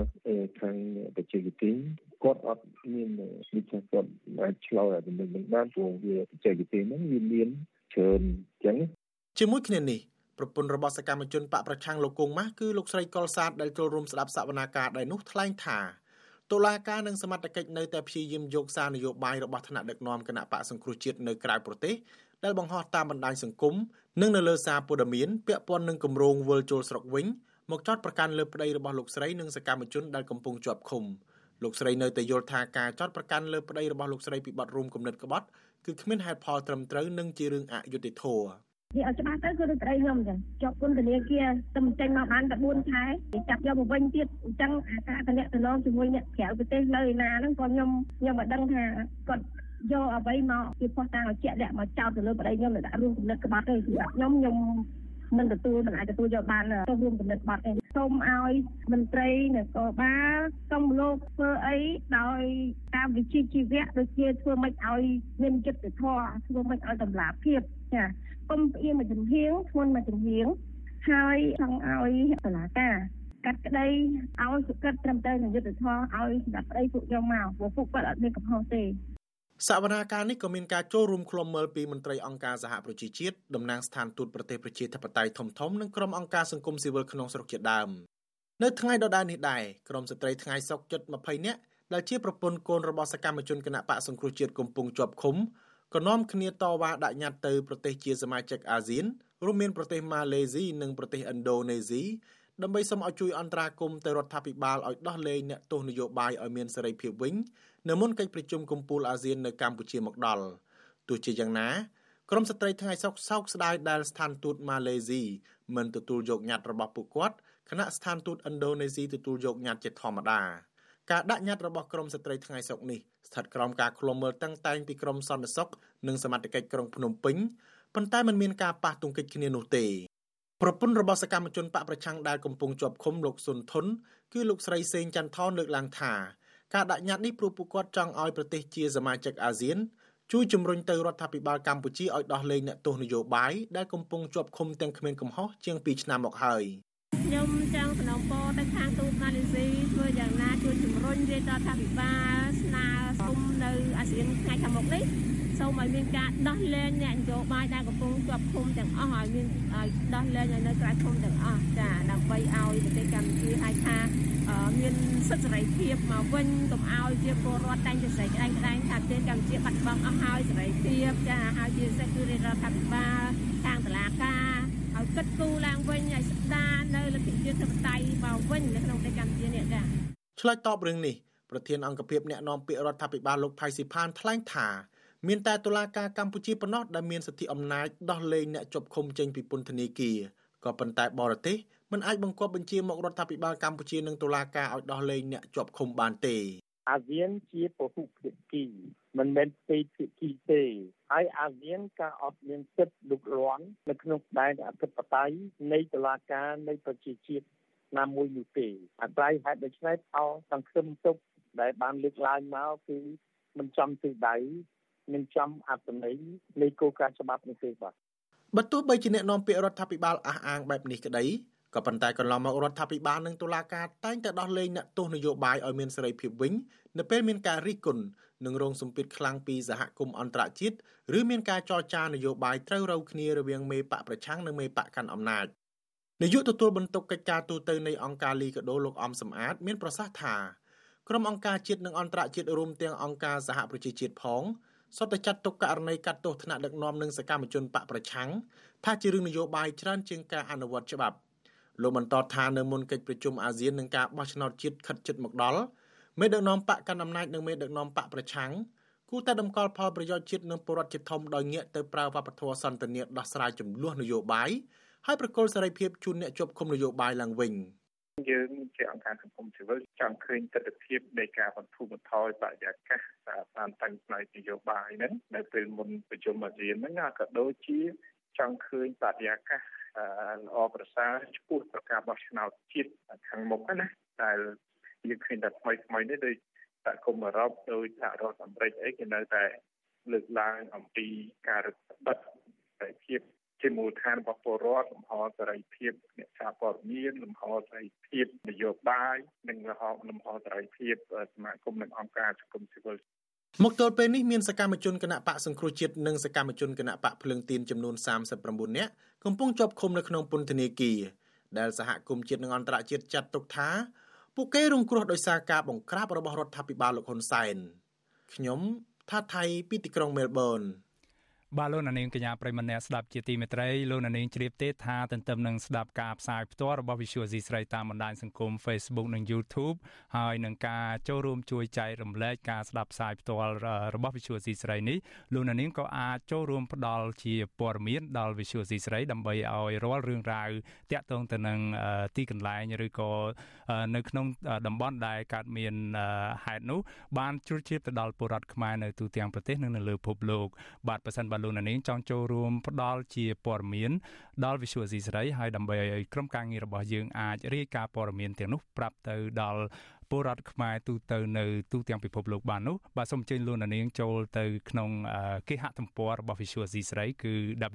ខាងបច្ចេកទេសគាត់អត់មានវិធីគាត់អាចឆ្លើយឲ្យនឹងនឹងបានព្រោះវាបច្ចេកទេសហ្នឹងវាមាន ច្រើនចឹងជាមួយគ្នានេះប្រពន្ធរបស់សកម្មជនបកប្រឆាំងលោកគង់ម៉ាស់គឺលោកស្រីកុលសាទដែលចូលរួមស្ដាប់សវនាការដែរនោះថ្លែងថាតុលាការនិងសមត្ថកិច្ចនៅតែព្យាយាមយកសារនយោបាយរបស់ថ្នាក់ដឹកនាំគណៈបកសង្គ្រោះជាតិនៅក្រៅប្រទេសដែលបង្ហោះតាមបណ្ដាញសង្គមនិងនៅលើសារព័ត៌មានពាក់ព័ន្ធនឹងគម្រោងវិលជុលស្រុកវិញមកចោទប្រកាន់លើប្តីរបស់លោកស្រីនិងសកម្មជនដែលកំពុងជាប់ឃុំលោកស្រីនៅតែយល់ថាការចោទប្រកាន់លើប្តីរបស់លោកស្រីពីបទរួមគំនិតក្បត់ គឺគ្មានហេតុផលត្រឹមត្រូវនិងជារឿងអយុត្តិធម៌និយាយឲ្យច្បាស់ទៅគឺប្តីខ្ញុំអញ្ចឹងជាប់គុណធនាគារតែចេញមកបានតែ4ខែចាប់យកមកវិញទៀតអញ្ចឹងអាការតំណែងជាមួយអ្នកក្រៅប្រទេសនៅឯណាហ្នឹងក៏ខ្ញុំខ្ញុំមិនដឹងថាគាត់យកអ្វីមកជាផុសតាងឲ្យជាក់លាក់មកចោទទៅលើប្តីខ្ញុំនៅដាក់រួមគំនិតក្បត់ទេសម្រាប់ខ្ញុំខ្ញុំ មិនទទួលមិនអាចទទួលយកបានទៅរួមគំនិតបាត់ទេសូមឲ្យមន្ត្រីនគរបាលសូមលោកធ្វើអីដោយតាមវិជ្ជាជីវៈដូចជាធ្វើម៉េចឲ្យមានចិត្តធម៌ធ្វើម៉េចឲ្យតម្លាភាពចាកុំផ្អៀងមកចំហៀងធ្ងន់មកចំហៀងហើយចង់ឲ្យតឡាការកាត់ក្តីឲ្យសុកិតត្រឹមត្រូវនឹងយុទ្ធធម៌ឲ្យសម្រាប់ប្តីពួកខ្ញុំមកព្រោះពួកគាត់អត់មានកំហុសទេ សវនាការនេះក៏មានការចូលរួមឃ្លាំមើលពីមន្ត្រីអង្គការសហប្រជាជាតិតំណាងស្ថានទូតប្រទេសប្រជាធិបតេយ្យធំធំនិងក្រុមអង្គការសង្គមស៊ីវិលក្នុងស្រុកជាដើមនៅថ្ងៃដដែលនេះដែរក្រុមស្ត្រីថ្ងៃសុកជិត20នាក់ដែលជាប្រពន្ធកូនរបស់សកម្មជនគណៈបកសង្គ្រោះជាតិកំពុងជាប់ឃុំក៏នាំគ្នាតវ៉ាដាក់ញត្តិទៅប្រទេសជាសមាជិកអាស៊ានរួមមានប្រទេសម៉ាឡេស៊ីនិងប្រទេសឥណ្ឌូនេស៊ីដើម្បីសូមឲ្យជួយអន្តរាគមន៍ទៅរដ្ឋាភិបាលឲ្យដោះលែងអ្នកទោសនយោបាយឲ្យមានសេរីភាពវិញ នៅមុនកិច្ចប្រជុំកំពូលអាស៊ាននៅកម្ពុជាមកដល់ទោះជាយ៉ាងណាក្រមស្ត្រីថ្ងៃសុកសោកស្ដាយដែលស្ថានទូតម៉ាឡេស៊ីមិនទទួលយកញត្តិរបស់ពួកគាត់គណៈស្ថានទូតឥណ្ឌូនេស៊ីទទួលយកញត្តិជាធម្មតាការដាក់ញត្តិរបស់ក្រមស្ត្រីថ្ងៃសុកនេះស្ថិតក្រោមការឃ្លាំមើលតាំងតែងពីក្រមសន្តិសុខនិងសមត្ថកិច្ចក្រុងភ្នំពេញប៉ុន្តែมันមានការប៉ះទង្គិចគ្នានោះទេប្រពន្ធរបស់សកម្មជនបកប្រឆាំងដែលកំពុងជាប់ឃុំលោកសុនធុនគឺលោកស្រីសេងចន្ទថនលើកឡើងថា ការដាក់ញត្តិនេះព្រោះពួកគាត់ចង់ឲ្យប្រទេសជាសមាជិកអាស៊ានជួយជំរុញទៅរដ្ឋាភិបាលកម្ពុជាឲ្យដោះលែងអ្នកទោសនយោបាយដែលកំពុងជាប់ឃុំទាំងគ្មានកំហុសជាង2ឆ្នាំមកហើយខ្ញុំចង់សំណូមពរទៅខាងទូតម៉ាឡេស៊ី ធ្វើយ៉ាងណាជួយជំរុញរាជរដ្ឋាភិបាលស្នើសុំនៅអាស៊ានថ្ងៃខាងមុខនេះសូមឲ្យមានការដោះលែងអ្នកនយោបាយដែលកំពុងជាប់ឃុំទាំងអស់ឲ្យមានឲ្យដោះលែងឲ្យនៅក្រៅឃុំទាំងអស់ចាដើម្បីឲ្យប្រទេសកម្ពុជាឲ្យថាមានសិទ្ធិសេរីភាពមកវិញកុំឲ្យជាពលរដ្ឋតែងតែស្រែកក្តែងក្តែងថាប្រទេសកម្ពុជាបាត់បង់អស់ហើយសេរីភាពចាហើយជាសេចក្តីរដ្ឋាភិបាលខាងតុលាការ ឲ្យគិតគូរឡើងវិញឲ្យស្ដារនៅលទ្ធិជាតិធិបតេយ្យមកវិញនៅក្នុងប្រទេសកម្ពុជានេះចាឆ្លើយតបរឿងនេះប្រធានអង្គភិបអ្នកណែនាំពាក្យរដ្ឋាភិបាលលោកថៃស៊ីផានថ្លែងថាមានតែតុលាការកម្ពុជាប៉ុណ្ណោះដែលមានសិទ្ធិអំណាចដោះលែងអ្នកជាប់ឃុំចេញពីពន្ធនាគារក៏ប៉ុន្តែបរទេសមិនអាចបង្គាប់បញ្ជាមករដ្ឋាភិបាលកម្ពុជានិងតុលាការឲ្យដោះលែងអ្នកជាប់ឃុំបានទេអាស៊ានជាពហុភាគី មិនមែនផ្ទៃភាគីទេហើយអាស៊ានការអត់មានសិទ្ធិលុកលាន់នៅក្នុងដែនអធិបតេយ្យនៃតុលាការនៃប្រជាជាតិណាមួយនោះទេអាស្រ័យហេតុដូច្នេះផលសង្ឃឹមទុកដែលបានលើកឡើងមកគឺមិនចំទិសដៅមិនចំអត្ថន័យនៃគោលការណ៍ច្បាប់នេះទេបាទបើទោះបីជាអ្នកនាំពាក្យរដ្ឋាភិបាលអះអាងបែបនេះក្តី ក៏ប៉ុន្តែកន្លងមករដ្ឋាភិបាលនិងតុលាការតែងតែដោះលែងអ្នកទោសនយោបាយឲ្យមានសេរីភាពវិញនៅពេលមានការរិះគន់និងរងសម្ពាធខ្លាំងពីសហគមន៍អន្តរជាតិឬមានការចរចានយោបាយត្រូវរូវគ្នារវាងមេបកប្រឆាំងនិងមេបកកាន់អំណាចនាយកទទួលបន្ទុកកិច្ចការទូតទៅនៃអង្គការលីកាដូលោកអំសំអាត មានប្រសាសន៍ថាក្រុមអង្គការជាតិនិងអន្តរជាតិរួមទាំងអង្គការសហប្រជាជាតិផងសុទ្ធតែចាត់ទុកករណីកាត់ទោសថ្នាក់ដឹកនាំនិងសកម្មជនបកប្រឆាំងថាជារឿងនយោបាយច្រើនជាងការអនុវត្តច្បាប់ លោកបន្តថានៅមុនកិច្ចប្រជុំអាស៊ាននឹងការបោះឆ្នោតជាតិខិតជិតមកដល់មេដឹកនាំបកកណ្ដាលអំណាចនិងមេដឹកនាំបកប្រឆាំងគូតែតម្កល់ផលប្រយោជន៍ជាតិនិងពលរដ្ឋជាធំដោយងាកទៅប្រើវប្បធម៌សន្តិនិកដោះស្រាយចំនួននយោបាយហើយប្រកល់សេរីភាពជូនអ្នកជាប់ឃុំនយោបាយឡើងវិញយើងជាអង្គការសង្គមស៊ីវិលចង់ឃើញទស្សនវិជ្ជានៃការបន្ធូរបន្ថយបរិយាកាសតាមតាំងផ្នែកនយោបាយហ្នឹងនៅពេលមុនប្រជុំអាស៊ានហ្នឹងក៏ដូចជាចង់ឃើញបរិយាកាស ល្អប្រសើរចំពោះប្រការបោះឆ្នោតជាតិខាងមុខណាដែលយើងឃើញតែថ្មីថ្មីនេះដូចសហគមន៍អឺរ៉ុបដោយសហរដ្ឋអាមេរិកអីគេនៅតែលើកឡើងអំពីការរឹតបន្តឹងសេរីភាពជាមូលដ្ឋានរបស់ពលរដ្ឋលំហសេរីភាពអ្នកសារព័ត៌មានលំហសេរីភាពនយោបាយនិងលំហលំហសេរីភាពសមាគមនិងអង្គការសង្គមស៊ីវិល មកទល់ពេលនេះមានសកម្មជនគណៈបកសង្គ្រោះជាតិនិងសកម្មជនគណៈបកភ្លើងទៀនចំនួន39នាក់កំពុងជាប់ឃុំនៅក្នុងពន្ធនាគារដែលសហគមន៍ជាតិនិងអន្តរជាតិចាត់ទុកថាពួកគេរងគ្រោះដោយសារការបង្ក្រាបរបស់រដ្ឋាភិបាលលោកហ៊ុនសែនខ្ញុំថាថៃពីទីក្រុងមែលប៊ន បាទលោកនាងកញ្ញាប្រិមម្នាក់ស្ដាប់ជាទីមេត្រីលោកនាងជ្រាបទេថាទន្ទឹមនឹងស្ដាប់ការផ្សាយផ្ទាល់របស់ Visual C ស្រីតាមបណ្ដាញសង្គម Facebook និង YouTube ហើយនឹងការចូលរួមជួយចែករំលែកការស្ដាប់ផ្សាយផ្ទាល់របស់ Visual C ស្រីនេះលោកនាងក៏អាចចូលរួមផ្ដល់ជាព័ត៌មានដល់ Visual C ស្រីដើម្បីឲ្យរាល់រឿងរ៉ាវតាក់ទងទៅនឹងទីកន្លែងឬក៏នៅក្នុងតំបន់ដែលកើតមានហេតុនោះបានជ្រួតជ្រាបទៅដល់ពលរដ្ឋខ្មែរនៅទូទាំងប្រទេសនិងនៅលើពិភពលោកបាទប៉ះសិនបាទលោកនាងចង់ចូលរួមផ្ដល់ជាព័ត៌មានដល់ Visual C សេរីហើយដើម្បីឲ្យក្រុមការងាររបស់យើងអាចរាយការណ៍ព័ត៌មានទាំងនោះប្រាប់ទៅដល់ពលរដ្ឋខ្មែរទូទៅនៅទូទាំងពិភពលោកបាននោះបាទសូមអញ្ជើញលោកនាងចូលទៅក្នុងគេហទំព័ររបស់ Visual C ស្រីគឺ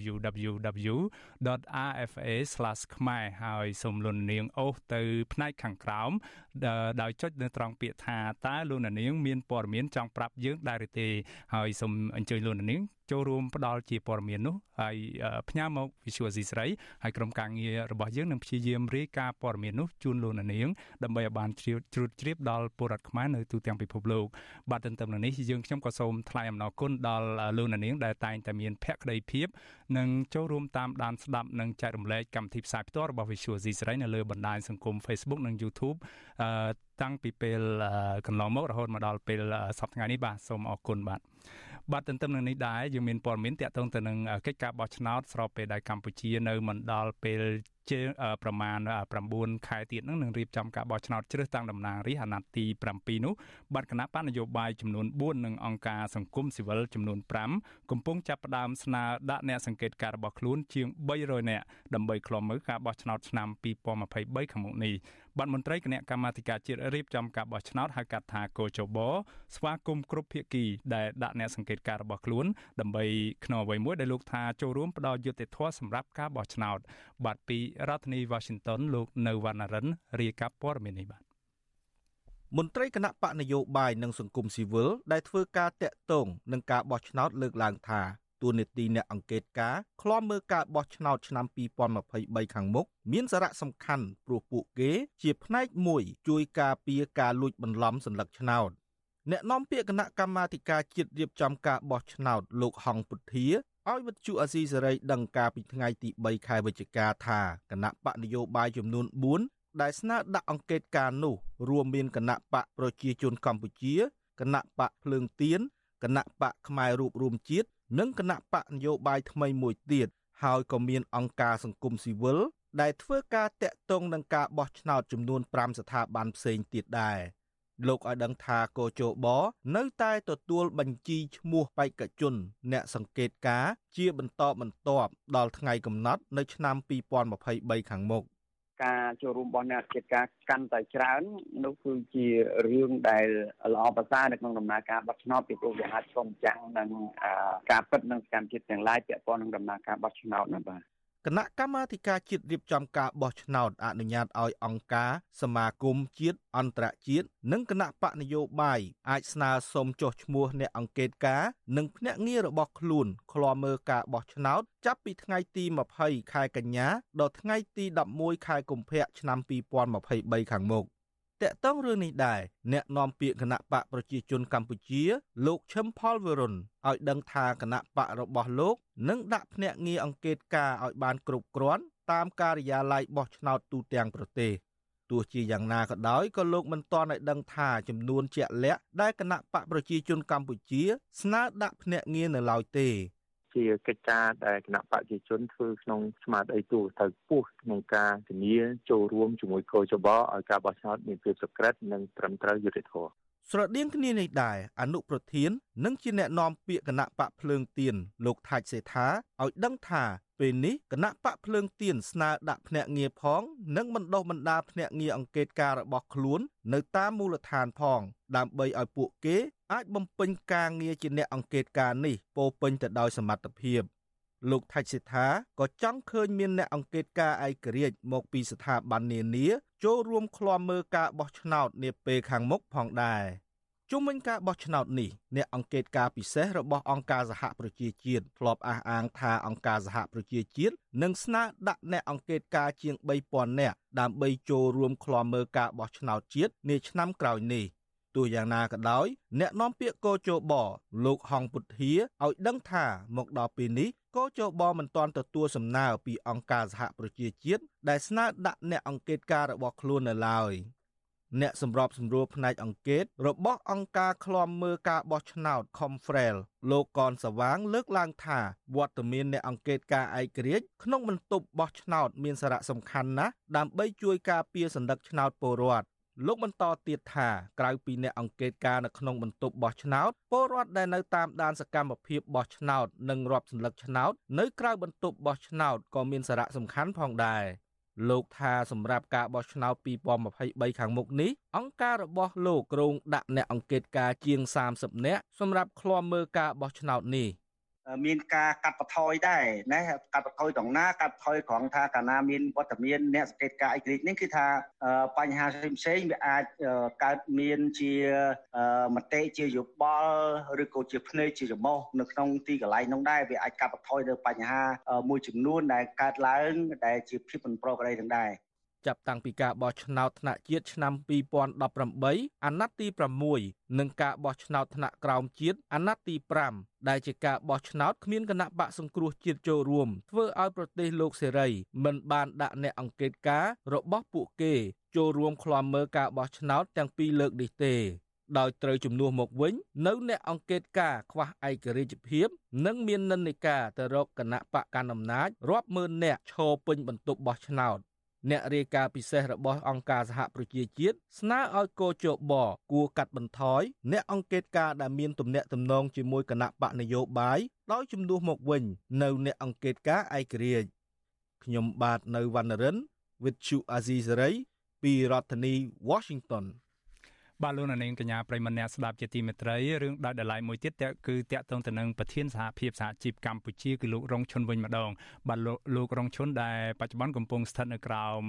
www.rfa/khmer ហើយសូមលោកនាងអូសទៅផ្នែកខាងក្រោមដោយចុចនៅត្រង់ពាក្យថាតើលោកនាងមានព័ត៌មានចង់ប្រាប់យើងដែរឬទេហើយសូមអញ្ជើញលោកនាង ចូលរួមផ្ដល់ជាព័ត៌មាននោះហើយផ្ញើមក Visual C ស្រីហើយក្រុមការងាររបស់យើងនឹងព្យាយាមរាយការណ៍ព័ត៌មាននោះជូនលោកនាងដើម្បីឲ្យបានជ្រាបជ្រួតជ្រាបដល់ពលរដ្ឋខ្មែរនៅទូទាំងពិភពលោកបាទទន្ទឹមនឹងនេះយើងខ្ញុំក៏សូមថ្លែងអំណរគុណដល់លោកនាងដែលតែងតែមានភក្ដីភាពនិងចូលរួមតាមដានស្ដាប់និងចែករំលែកកម្មវិធីផ្សាយផ្ទាល់របស់ Visual C ស្រីនៅលើបណ្ដាញសង្គម Facebook និង YouTube តាំងពីពេលកន្លងមករហូតមកដល់ពេលសប្តាហ៍ថ្ងៃនេះបាទសូមអរគុណបាទ បាទទន្ទឹមនឹងនេះដែរយើងមានព័ត៌មានតាក់ទងទៅនឹងកិច្ចការបោះឆ្នោតស្របពេលដែលកម្ពុជានៅមិនដល់ពេលជាប្រមាណ9ខែទៀតនឹងនឹងរៀបចំការបោះឆ្នោតជ្រើសតាំងតំណាងរាស្ត្រអាណត្តិទី7នោះបាទគណៈបកនយោបាយចំនួន4និងអង្គការសង្គមស៊ីវិលចំនួន5កំពុងចាប់ផ្ដើមស្នើដាក់អ្នកសង្កេតការរបស់ខ្លួនជាង300នាក់ដើម្បីឃ្លាំមើលការបោះឆ្នោតឆ្នាំ2023ខាងមុខនេះ បាទមន្ត្រីគណៈកម្មាធិការជាតិរៀបចំការបោះឆ្នោតហៅកាត់ថាកោចបស្វាគមន៍គ្រប់ភាគីដែលដាក់អ្នកសង្កេតការរបស់ខ្លួនដើម្បីក្នុងអ្វីមួយដែលលោកថាចូលរួមផ្ដល់យុត្តិធម៌សម្រាប់ការបោះឆ្នោត បាទពីរដ្ឋធានី Washington លោកនៅវណ្ណរិនរាយការណ៍ព័ត៌មាននេះបាទមន្ត្រីគណៈបកនយោបាយនិងសង្គមស៊ីវិលដែលធ្វើការតាក់ទងនឹងការបោះឆ្នោតលើកឡើងថា ទួលនីតិអ្នកអង្កេតការឃ្លាំមើលការបោះឆ្នោតឆ្នាំ2023ខាងមុខមានសារៈសំខាន់ព្រោះពួកគេជាផ្នែកមួយជួយការពារការលួចបន្លំសัญลักษณ์ឆ្នោតអ្នកនាំពាក្យគណៈកម្មាធិការជាតិរៀបចំការបោះឆ្នោតលោកហងពុធាឲ្យវិទ្យុអាស៊ីសេរីដឹងការពីថ្ងៃទី3ខែវិច្ឆិកាថាគណៈបកនយោបាយចំនួន4ដែលស្នើដាក់អង្កេតការនោះរួមមានគណៈបកប្រជាជនកម្ពុជាគណៈបកភ្លើងទៀនគណៈបកផ្នែករូបរួមជាតិ និងគណៈបកនយោបាយថ្មីមួយទៀតហើយក៏មានអង្គការសង្គមស៊ីវិលដែលធ្វើការតាក់ទងនឹងការបោះឆ្នោតចំនួន5ស្ថាប័នផ្សេងទៀតដែរលោកឲ្យដឹងថាកោជបនៅតែទទួលបញ្ជីឈ្មោះបេក្ខជន អ្នកសង្កេតការជាបន្តបន្ទាប់ដល់ថ្ងៃកំណត់នៅឆ្នាំ2023ខាងមុខ ការចូលរួមរបស់អ្នកកិច្ចការកាន់តែច្រើននោះគឺជារឿងដែលល្អប្រសើរនៅក្នុងដំណើរការបោះឆ្នោតពីព្រោះវាអាចឆ្លងចាំងនឹងការពិតនិងសកម្មភាពទាំងឡាយពាក់ព័ន្ធនឹងដំណើរការបោះឆ្នោតណាបាទ គណៈកម្មាធិការជាតិរៀបចំការបោះឆ្នោតអនុញ្ញាតឲ្យអង្គការសមាគមជាតិអន្តរជាតិនិងគណៈបកនយោបាយអាចស្នើសុំចុះឈ្មោះអ្នកអង្កេតការនិងភ្នាក់ងាររបស់ខ្លួនឃ្លាំមើលការបោះឆ្នោតចាប់ពីថ្ងៃទី20ខែកញ្ញាដល់ថ្ងៃទី11ខែកុម្ភៈឆ្នាំ2023ខាងមុខ តកតងរឿងនេះដែរអ្នកនាំពាក្យគណៈបកប្រជាជនកម្ពុជា លោកឈឹមផលវរុនឲ្យដឹងថាគណៈបករបស់លោកនឹងដាក់ភ្នាក់ងារអង្កេតការឲ្យបានគ្រប់គ្រាន់តាមការិយាល័យបោះឆ្នោតទូទាំងប្រទេសទោះជាយ៉ាងណាក៏ដោយក៏លោកមិនទាន់ឲ្យដឹងថាចំនួនជាក់លាក់ដែលគណៈបកប្រជាជនកម្ពុជា ស្នើដាក់ភ្នាក់ងារនៅឡើយទេ ជាកិច្ចការដែលគណៈបព្វជិជនធ្វើក្នុងស្មារតីទូទៅពោះក្នុងការធានាចូលរួមជាមួយកោចបឲ្យការបោះឆ្នោតមានភាពសុក្រិតនិងត្រឹមត្រូវយុត្តិធម៌ ស្រដៀងគ្នានេះដែរអនុប្រធាននិងជាអ្នកនាំពាក្យគណៈបកភ្លើងទៀនលោកថាច់សេថាឲ្យដឹងថាពេលនេះគណៈបកភ្លើងទៀនស្នើដាក់ភ្នាក់ងារផង និងបណ្ដុះបណ្ដាលភ្នាក់ងារអង្កេតការរបស់ខ្លួន នៅតាមមូលដ្ឋានផង ដើម្បីឲ្យពួកគេអាចបំពេញការងារជាអ្នកអង្កេតការនេះពោពេញទៅដោយសមត្ថភាព លោកថាច់សិដ្ឋាក៏ចង់ឃើញមានអ្នកអង្កេតការឯករាជ្យមកពីស្ថាប័ននានាចូលរួមឃ្លាំមើលការបោះឆ្នោតនាពេលខាងមុខផងដែរជុំវិញការបោះឆ្នោតនេះអ្នកអង្កេតការពិសេសរបស់អង្គការសហប្រជាជាតិធ្លាប់អះអាងថាអង្គការសហប្រជាជាតិនឹងស្នើដាក់អ្នកអង្កេតការជាង3000នាក់ដើម្បីចូលរួមឃ្លាំមើលការបោះឆ្នោតជាតិនាឆ្នាំក្រោយនេះទោះយ៉ាងណាក៏ដោយ អ្នកនាំពាក្យកោជបលោកហងពុទ្ធាឲ្យដឹងថាមកដល់ពេលនេះ កោជបមិនទាន់ទទួលសំណើពីអង្គការសហប្រជាជាតិដែលស្នើដាក់អ្នកអង្កេតការរបស់ខ្លួននៅឡើយអ្នកសម្របសម្រួលផ្នែកអង្កេតរបស់អង្គការឃ្លាំមើលការបោះឆ្នោត Confrel លោកកនសវាង លើកឡើងថាវត្តមានអ្នកអង្កេតការឯករាជ្យក្នុងបន្ទប់បោះឆ្នោត មានសារៈសំខាន់ណាស់ដើម្បីជួយការពារសន្តិភាពឆ្នោតពលរដ្ឋ លោកបន្តទៀតថាក្រៅពីអ្នកអង្កេតការនៅក្នុងបន្ទប់បោះឆ្នោតពលរដ្ឋដែលនៅតាមដានសកម្មភាពបោះឆ្នោតនិងរាប់សន្លឹកឆ្នោតនៅក្រៅបន្ទប់បោះឆ្នោតក៏មានសារៈសំខាន់ផងដែរលោកថាសម្រាប់ការបោះឆ្នោត2023ខាងមុខនេះអង្គការរបស់លោកក្រុងដាក់អ្នកអង្កេតការជាង30នាក់សម្រាប់ឃ្លាំមើលការបោះឆ្នោតនេះ។ មានការកាត់បន្ថយដែរណាកាត់បន្ថយត្រង់ណាកាត់បន្ថយត្រង់ថាកាលណាមានវត្តមានអ្នកសង្កេតការអេក្រិចនេះគឺថាបញ្ហាផ្សេងផ្សេងវាអាចកើតមានជាមតិជាយោបល់ឬក៏ជាភ្នែកជាច្រមុះនៅក្នុងទីកន្លែងនោះដែរវាអាចកាត់បន្ថយនៅបញ្ហាមួយចំនួនដែលកើតឡើងដែលជាភាពមិនប្រក្រតីទាំងដែរ ចាប់តាំងពីការបោះឆ្នោតថ្នាក់ជាតិឆ្នាំ2018អាណត្តិទី6និងការបោះឆ្នោតថ្នាក់ក្រោមជាតិអាណត្តិទី5ដែលជាការបោះឆ្នោតគ្មានគណៈបកសង្គ្រោះជាតិចូលរួមធ្វើឲ្យប្រទេសលោកសេរីមិនបានដាក់អ្នកអង្កេតការរបស់ពួកគេចូលរួមឃ្លាំមើលការបោះឆ្នោតទាំងពីរលើកនេះទេដោយត្រូវជំនួសមកវិញនៅអ្នកអង្កេតការខ្វះឯករាជ្យភាព និងមាននិន្នាការទៅរកគណៈបកកណ្ដាលអំណាចរាប់ម៉ឺននាក់ឈរពេញបន្ទប់បោះឆ្នោត អ្នករាយការណ៍ពិសេសរបស់អង្គការសហប្រជាជាតិស្នើឲ្យកោជបគួរកាត់បន្ថយអ្នកអង្កេតការដែលមានទំនាក់ទំនងជាមួយគណៈបកនយោបាយដោយជំនួសមកវិញនៅអ្នកអង្កេតការឯករាជ្យខ្ញុំបាទនៅវណ្ណរិន with Chu Azizari ពីរដ្ឋធានី Washington បាទលោកនាងកញ្ញាប្រិមម្នាក់ស្ដាប់ជាទីមេត្រីរឿងដោយដライមួយទៀតគឺតាក់ទងទៅនឹងប្រធានសហភាពសហជីពកម្ពុជាគឺលោករងឈុនវិញម្ដងបាទលោករងឈុនដែលបច្ចុប្បន្នកំពុងស្ថិតនៅក្រោម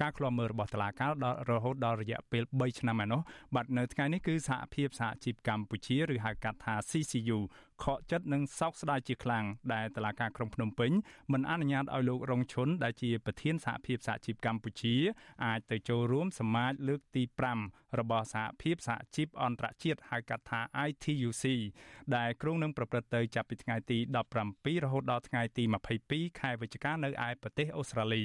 ការឃ្លាំមើលរបស់តុលាការដល់រហូតដល់រយៈពេល3ឆ្នាំហើយនោះបាទនៅថ្ងៃនេះគឺសហភាពសហជីពកម្ពុជាឬហៅកាត់ថា CCU ខកចិត្តនិងសោកស្ដាយជាខ្លាំងដែលតឡាការក្រុងភ្នំពេញមិនអនុញ្ញាតឲ្យលោករងឈុនដែលជាប្រធានសហភាពសហជីពកម្ពុជាអាចទៅចូលរួមសមាជលើកទី5របស់សហភាពសហជីពអន្តរជាតិហៅកាត់ថា ITUC ដែលក្រុងនឹងប្រព្រឹត្តទៅចាប់ពីថ្ងៃទី17រហូតដល់ថ្ងៃទី22ខែវិច្ឆិកានៅឯប្រទេសអូស្ត្រាលី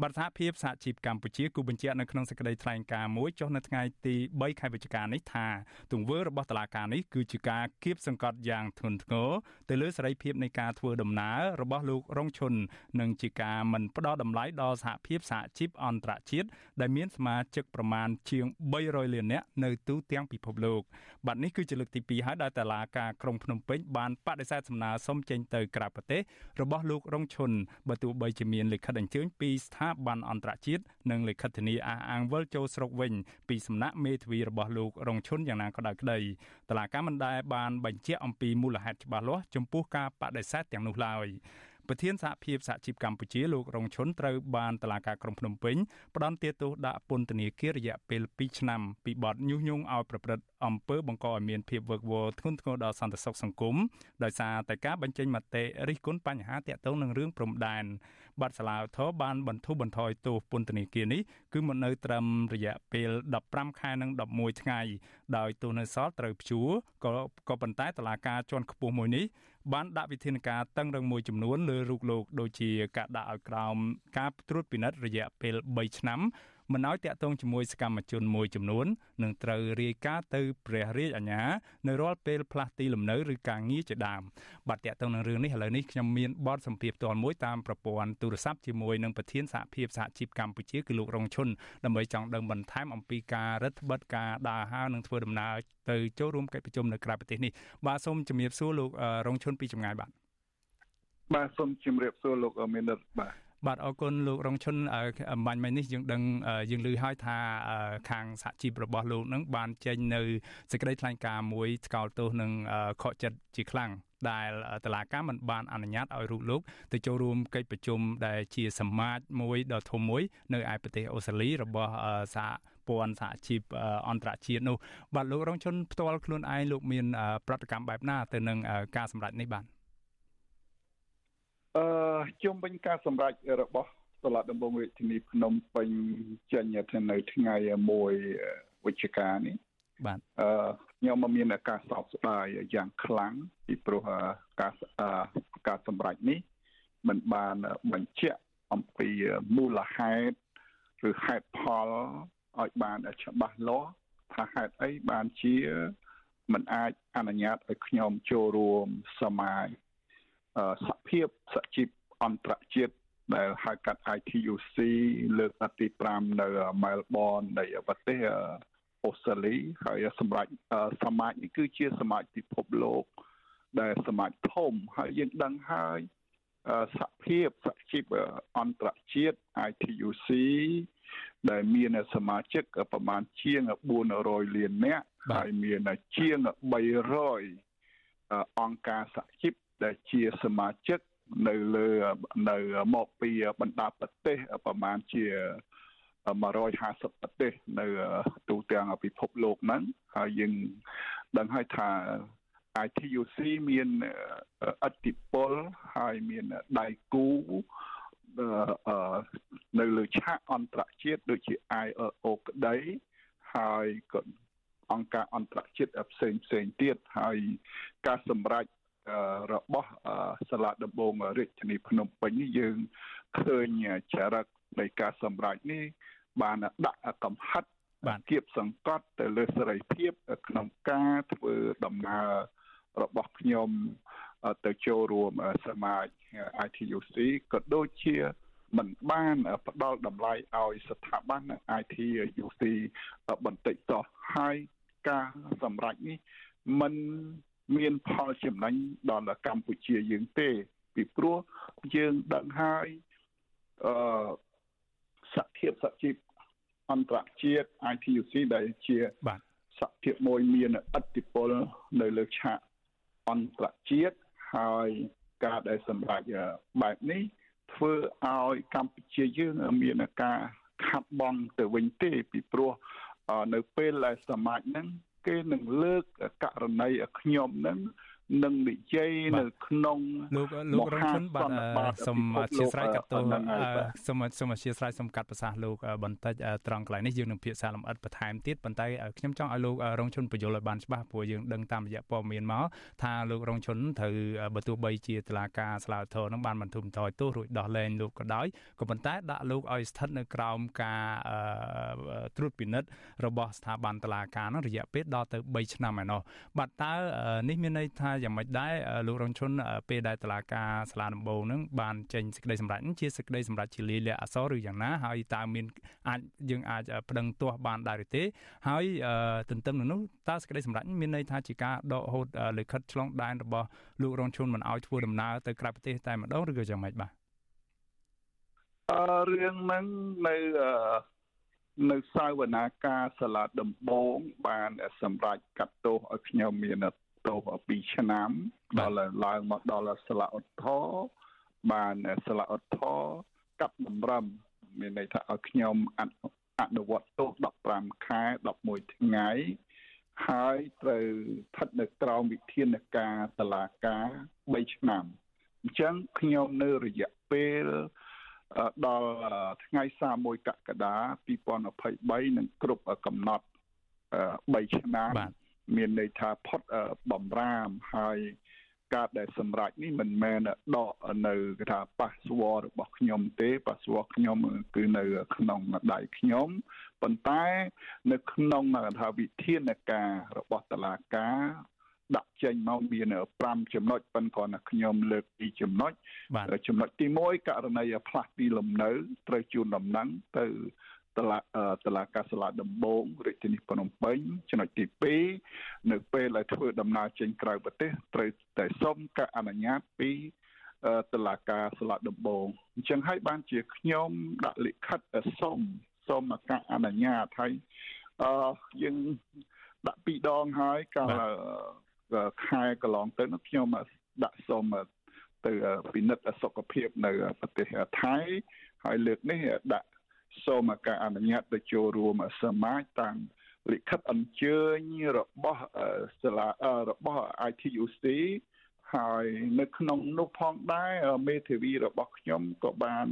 បាទសហភាពសហជីពកម្ពុជាគូបញ្ជាក់នៅក្នុងសេចក្តីថ្លែងការណ៍មួយចុះនៅថ្ងៃទី3ខែវិច្ឆិកានេះថាទង្វើរបស់តុលាការនេះគឺជាការគៀបសង្កត់យ៉ាងធ្ងន់ធ្ងរទៅលើសេរីភាពនៃការធ្វើដំណើររបស់លោករងឈុននិងជាការមិនផ្ដល់តម្លៃដល់សហភាពសហជីពអន្តរជាតិដែលមានសមាជិកប្រមាណជាង300លាននាក់នៅទូទាំងពិភពលោកបាទនេះគឺជាលើកទី2ហើយដែលតឡាការក្រុងភ្នំពេញបានបដិសេធសំណើសុំចេញទៅក្រៅប្រទេសរបស់លោករងឈុនបើទោះបីជាមានលិខិតអញ្ជើញពីស្ថាប័នអន្តរជាតិនិងលិខិតធានាអះអាងវិលចូលស្រុកវិញពីសំណាក់មេធាវីរបស់លោករងឈុនយ៉ាងណាក៏ដោយក្តីតឡាការមិនដែលបានបញ្ជាក់អំពីមូលហេតុច្បាស់លាស់ចំពោះការបដិសេធទាំងនោះឡើយ ប្រធានសហភាពសហជីពកម្ពុជាលោករងឈុនត្រូវបានតឡាការក្រុងភ្នំពេញផ្ដន្ទាទោសដាក់ពន្ធនាគាររយៈពេល2ឆ្នាំពីបទញុះញង់ឲ្យប្រព្រឹត្តអំពើបង្កឲ្យមានភាពវឹកវរធ្ងន់ធ្ងរដល់សន្តិសុខសង្គមដោយសារតែការបញ្ចេញមតិរិះគន់បញ្ហាទាក់ទងនឹងរឿងព្រំដែនបាត់សាឡាវធរបានបន្ធូរបន្ថយទោសពន្ធនាគារនេះគឺមកនៅត្រឹមរយៈពេល15ខែនិង11ថ្ងៃដោយទោសនៅសល់ត្រូវព្យួរក៏ក៏ប៉ុន្តែតឡាការជាន់ខ្ពស់មួយនេះ បានដាក់វិធានការតឹងរឹងមួយចំនួនលើរូបលោកដូចជាការដាក់ឲ្យក្រោមការត្រួតពិនិត្យរយៈពេល3ឆ្នាំ មិនឲ្យតាក់ទងជាមួយសកម្មជនមួយចំនួននឹងត្រូវរាយការណ៍ទៅព្រះរាជអាជ្ញានៅរាល់ពេលផ្លាស់ទីលំនៅឬការងារជាដើមបាទតាក់ទងនឹងរឿងនេះឥឡូវនេះខ្ញុំមានបទសម្ភាសន៍ផ្ទាល់មួយតាមប្រព័ន្ធទូរស័ព្ទជាមួយនឹងប្រធានសហភាពសហជីពកម្ពុជាគឺលោករងឈុនដើម្បីចង់ដឹងបន្ថែមអំពីការរដ្ឋបិទការដើរហើរនិងធ្វើដំណើរទៅចូលរួមកិច្ចប្រជុំនៅក្រៅប្រទេសនេះបាទសូមជំរាបសួរលោករងឈុនពីចម្ងាយបាទបាទសូមជម្រាបសួរលោកមេនិតបាទ បាទអរគុណលោករងឈុនអំបញ្ញមិញនេះយើងដឹងយើងឮហើយថាខាងសហជីពរបស់លោកនឹងបានចេញនៅសេចក្តីថ្លែងការណ៍មួយថ្កោលទោសនឹងខកចិត្តជាខ្លាំងដែលតឡាការមិនបានអនុញ្ញាតឲ្យរូបលោកទៅចូលរួមកិច្ចប្រជុំដែលជាសមាជមួយដ៏ធំមួយនៅឯប្រទេសអូស្ត្រាលីរបស់សហព័ន្ធសហជីពអន្តរជាតិនោះបាទលោករងជនផ្ទាល់ខ្លួនឯងលោកមានប្រតិកម្មបែបណាទៅនឹងការសម្ដែងនេះបាទ អឺជុំវិញការសម្រេចរបស់សាលាដំបងរាជធានីភ្នំពេញចេញទៅនៅថ្ងៃ1វិច្ឆិកានេះបាទអឺខ្ញុំមានអាការសោកស្ដាយយ៉ាងខ្លាំងពីព្រោះការការសម្រេចនេះมันបានបញ្ជាក់អំពីមូលហេតុឬហេតុផលឲ្យបានច្បាស់លាស់ថាហេតុអីបានជាមិនអាចអនុញ្ញាតឲ្យខ្ញុំចូលរួមសមា សហភាពសហជីពអន្តរជាតិដែលហៅកាត់ ITUC លើកទី5នៅ Melbourne នៃប្រទេសអូស្ត្រាលីហើយសម្រាប់សមាជនេះគឺជាសមាជពិភពលោក ដែលសមាជធំហើយយើងដឹងហើយសហភាពសហជីពអន្តរជាតិ ITUC ដែលមានសមាជិកប្រមាណជាង400លាននាក់ហើយមានជាង300អង្គការសហជីព ដែលជាសមាជិកនៅលើនៅមកពីបណ្ដាប្រទេសប្រមាណជា150ប្រទេសនៅទូទាំងពិភពលោកហ្នឹងហើយយើងដឹងហើយថា ITUC មានអតិពលហើយមានដៃគូនៅលើឆាកអន្តរជាតិដូចជា ILO ក្តីហើយក៏អង្គការអន្តរជាតិផ្សេងផ្សេងទៀតហើយការសម្រេច របស់សាលាដំបងរាជធានីភ្នំពេញនេះយើងឃើញចរិតនៃការសម្រេចនេះបានដាក់កំហិតបានគៀបសង្កត់ទៅលើសេរីភាពក្នុងការធ្វើដំណើររបស់ខ្ញុំទៅចូលរួមសមាជ ITUC ក៏ដូចជាមិនបានផ្ដល់តម្លៃឲ្យស្ថាប័ន ITUC បន្តិចតោះហើយការសម្រេចនេះมัน មានផលចំណេញដល់កម្ពុជាយើងទេ ពីព្រោះយើងដឹងហើយអឺសហភាពសហជីពអន្តរជាតិ ITUC ដែលជាបាទសហភាពមួយមានឥទ្ធិពលនៅលើឆាកអន្តរជាតិហើយការដែលសម្រេចបែបនេះធ្វើឲ្យកម្ពុជាយើងមានការខាត់បងទៅវិញទេពីព្រោះនៅពេលដែលសមាជហ្នឹង គេនឹងលើកករណីខ្ញុំហ្នឹង នឹងនិយាយនៅក្នុងលោកលោករងឈុនបាទសូមអធិស្ឋានកាត់ទោសសូមសូមអធិស្ឋានសូមកាត់ប្រសាសន៍លោកបន្តិចត្រង់កន្លែងនេះយើងនឹងភាសាលម្អិតបន្ថែមទៀតប៉ុន្តែខ្ញុំចង់ឲ្យលោករងឈុនបញ្យល់ឲ្យបានច្បាស់ព្រោះយើងដឹងតាមរយៈព័ត៌មានមកថាលោករងឈុនត្រូវបើទោះបីជាតឡាការស្លាវធរនឹងបានបន្ធូរបន្ថយទោសរួចដោះលែងលោកក៏ដោយក៏ប៉ុន្តែដាក់លោកឲ្យស្ថិតនៅក្រោមការត្រួតពិនិត្យរបស់ស្ថាប័នតឡាការនោះរយៈពេលដល់ទៅ3ឆ្នាំឯណោះបាទតើនេះមានន័យថាយ៉ាងម៉េចដែរលោករងឈុនពេលដែលតឡាការសាលាដំបងនឹងបានចេញសេចក្តីសម្រេចជាសេចក្តីសម្រេចជាលាយលក្ខអក្សរឬយ៉ាងណាហើយតើមានអាចយើងអាចប្តឹងទាស់បានដែរឬទេ ហើយទន្ទឹមនឹងនោះតើសេចក្តីសម្រេចមានន័យថាជាការដកហូតលិខិតឆ្លងដែនរបស់លោករងឈុនមិនឲ្យធ្វើដំណើរទៅក្រៅប្រទេសតែម្ដងឬក៏យ៉ាងម៉េចបាទអឺរឿងហ្នឹងនៅនៅសាវនាការសាលាដំបងបានសម្រេចកាត់ទោសឲ្យខ្ញុំមាន ទោស2ឆ្នាំដល់ឡើងមកដល់ស្លាកឧទ្ធរបានស្លាកឧទ្ធរកាត់តម្រឹមមានន័យថាឲ្យខ្ញុំអនុវត្តទោស15ខែ11ថ្ងៃហើយត្រូវស្ថិតនៅក្រោមវិធានការតឡាការ3ឆ្នាំអញ្ចឹងខ្ញុំនៅរយៈពេលដល់ថ្ងៃ31កក្កដា2023នឹងគ្រប់កំណត់3ឆ្នាំ មានន័យថាផុតបំរាមហើយការដែលសម្រេចនេះមិនមែនដកនៅគេថាប៉ាសវ័ររបស់ខ្ញុំទេប៉ាសវ័រខ្ញុំគឺនៅក្នុងដៃខ្ញុំប៉ុន្តែនៅក្នុងថាវិធានការរបស់តុលាការដាក់ចេញមកមាន5ចំណុចប៉ុន្តែគ្រាន់តែខ្ញុំលើកពីចំណុចចំណុចទី1ករណីផ្លាស់ទីលំនៅត្រូវជូនដំណឹងទៅ តឡាតឡាកាសាលាដំបងរាជធានីភ្នំពេញចំណុចទី2នៅពេលដែលធ្វើដំណើរចេញក្រៅប្រទេសត្រូវតែសុំការអនុញ្ញាតពីតឡាកាសាលាដំបងអញ្ចឹងហើយបានជាខ្ញុំដាក់លិខិតសុំសុំការអនុញ្ញាតហើយអឺយើងដាក់ពីរដងហើយកាលខែកន្លងទៅនោះខ្ញុំដាក់សុំទៅពិនិត្យសុខភាពនៅប្រទេសថៃហើយលើកនេះដាក់ សូមការអនុញ្ញាតទៅចូលរួមសមាជតាមលិខិតអញ្ជើញរបស់សាលារបស់ ITUC ហើយនៅក្នុងនោះផងដែរមេធាវីរបស់ខ្ញុំក៏បាន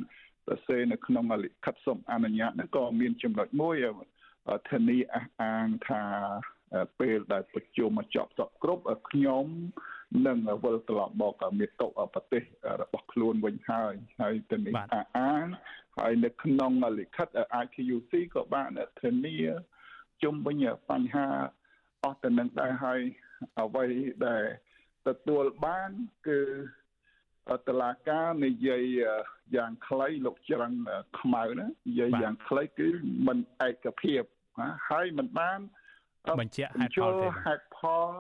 សរសេរនៅក្នុងលិខិតសូមអនុញ្ញាតនោះក៏មានចំណុចមួយធានាអះអាងថាពេលដែលប្រជុំចប់សពគ្រប់ខ្ញុំ នឹងវិលត្រឡប់មកមាតុប្រទេសរបស់ខ្លួនវិញហើយហើយទៅនេះអានហើយនៅក្នុងលិខិត ITUC ក៏បានធានាជុំវិញបញ្ហាអស់ទៅនឹងដែរហើយអ្វីដែលទទួលបានគឺតឡាការនិយាយយ៉ាងខ្លីលោកច្រឹងខ្មៅណានិយាយយ៉ាងខ្លីគឺមិនឯកភាពហើយមិនបានបញ្ជាក់ហេតុផលទេហេតុផល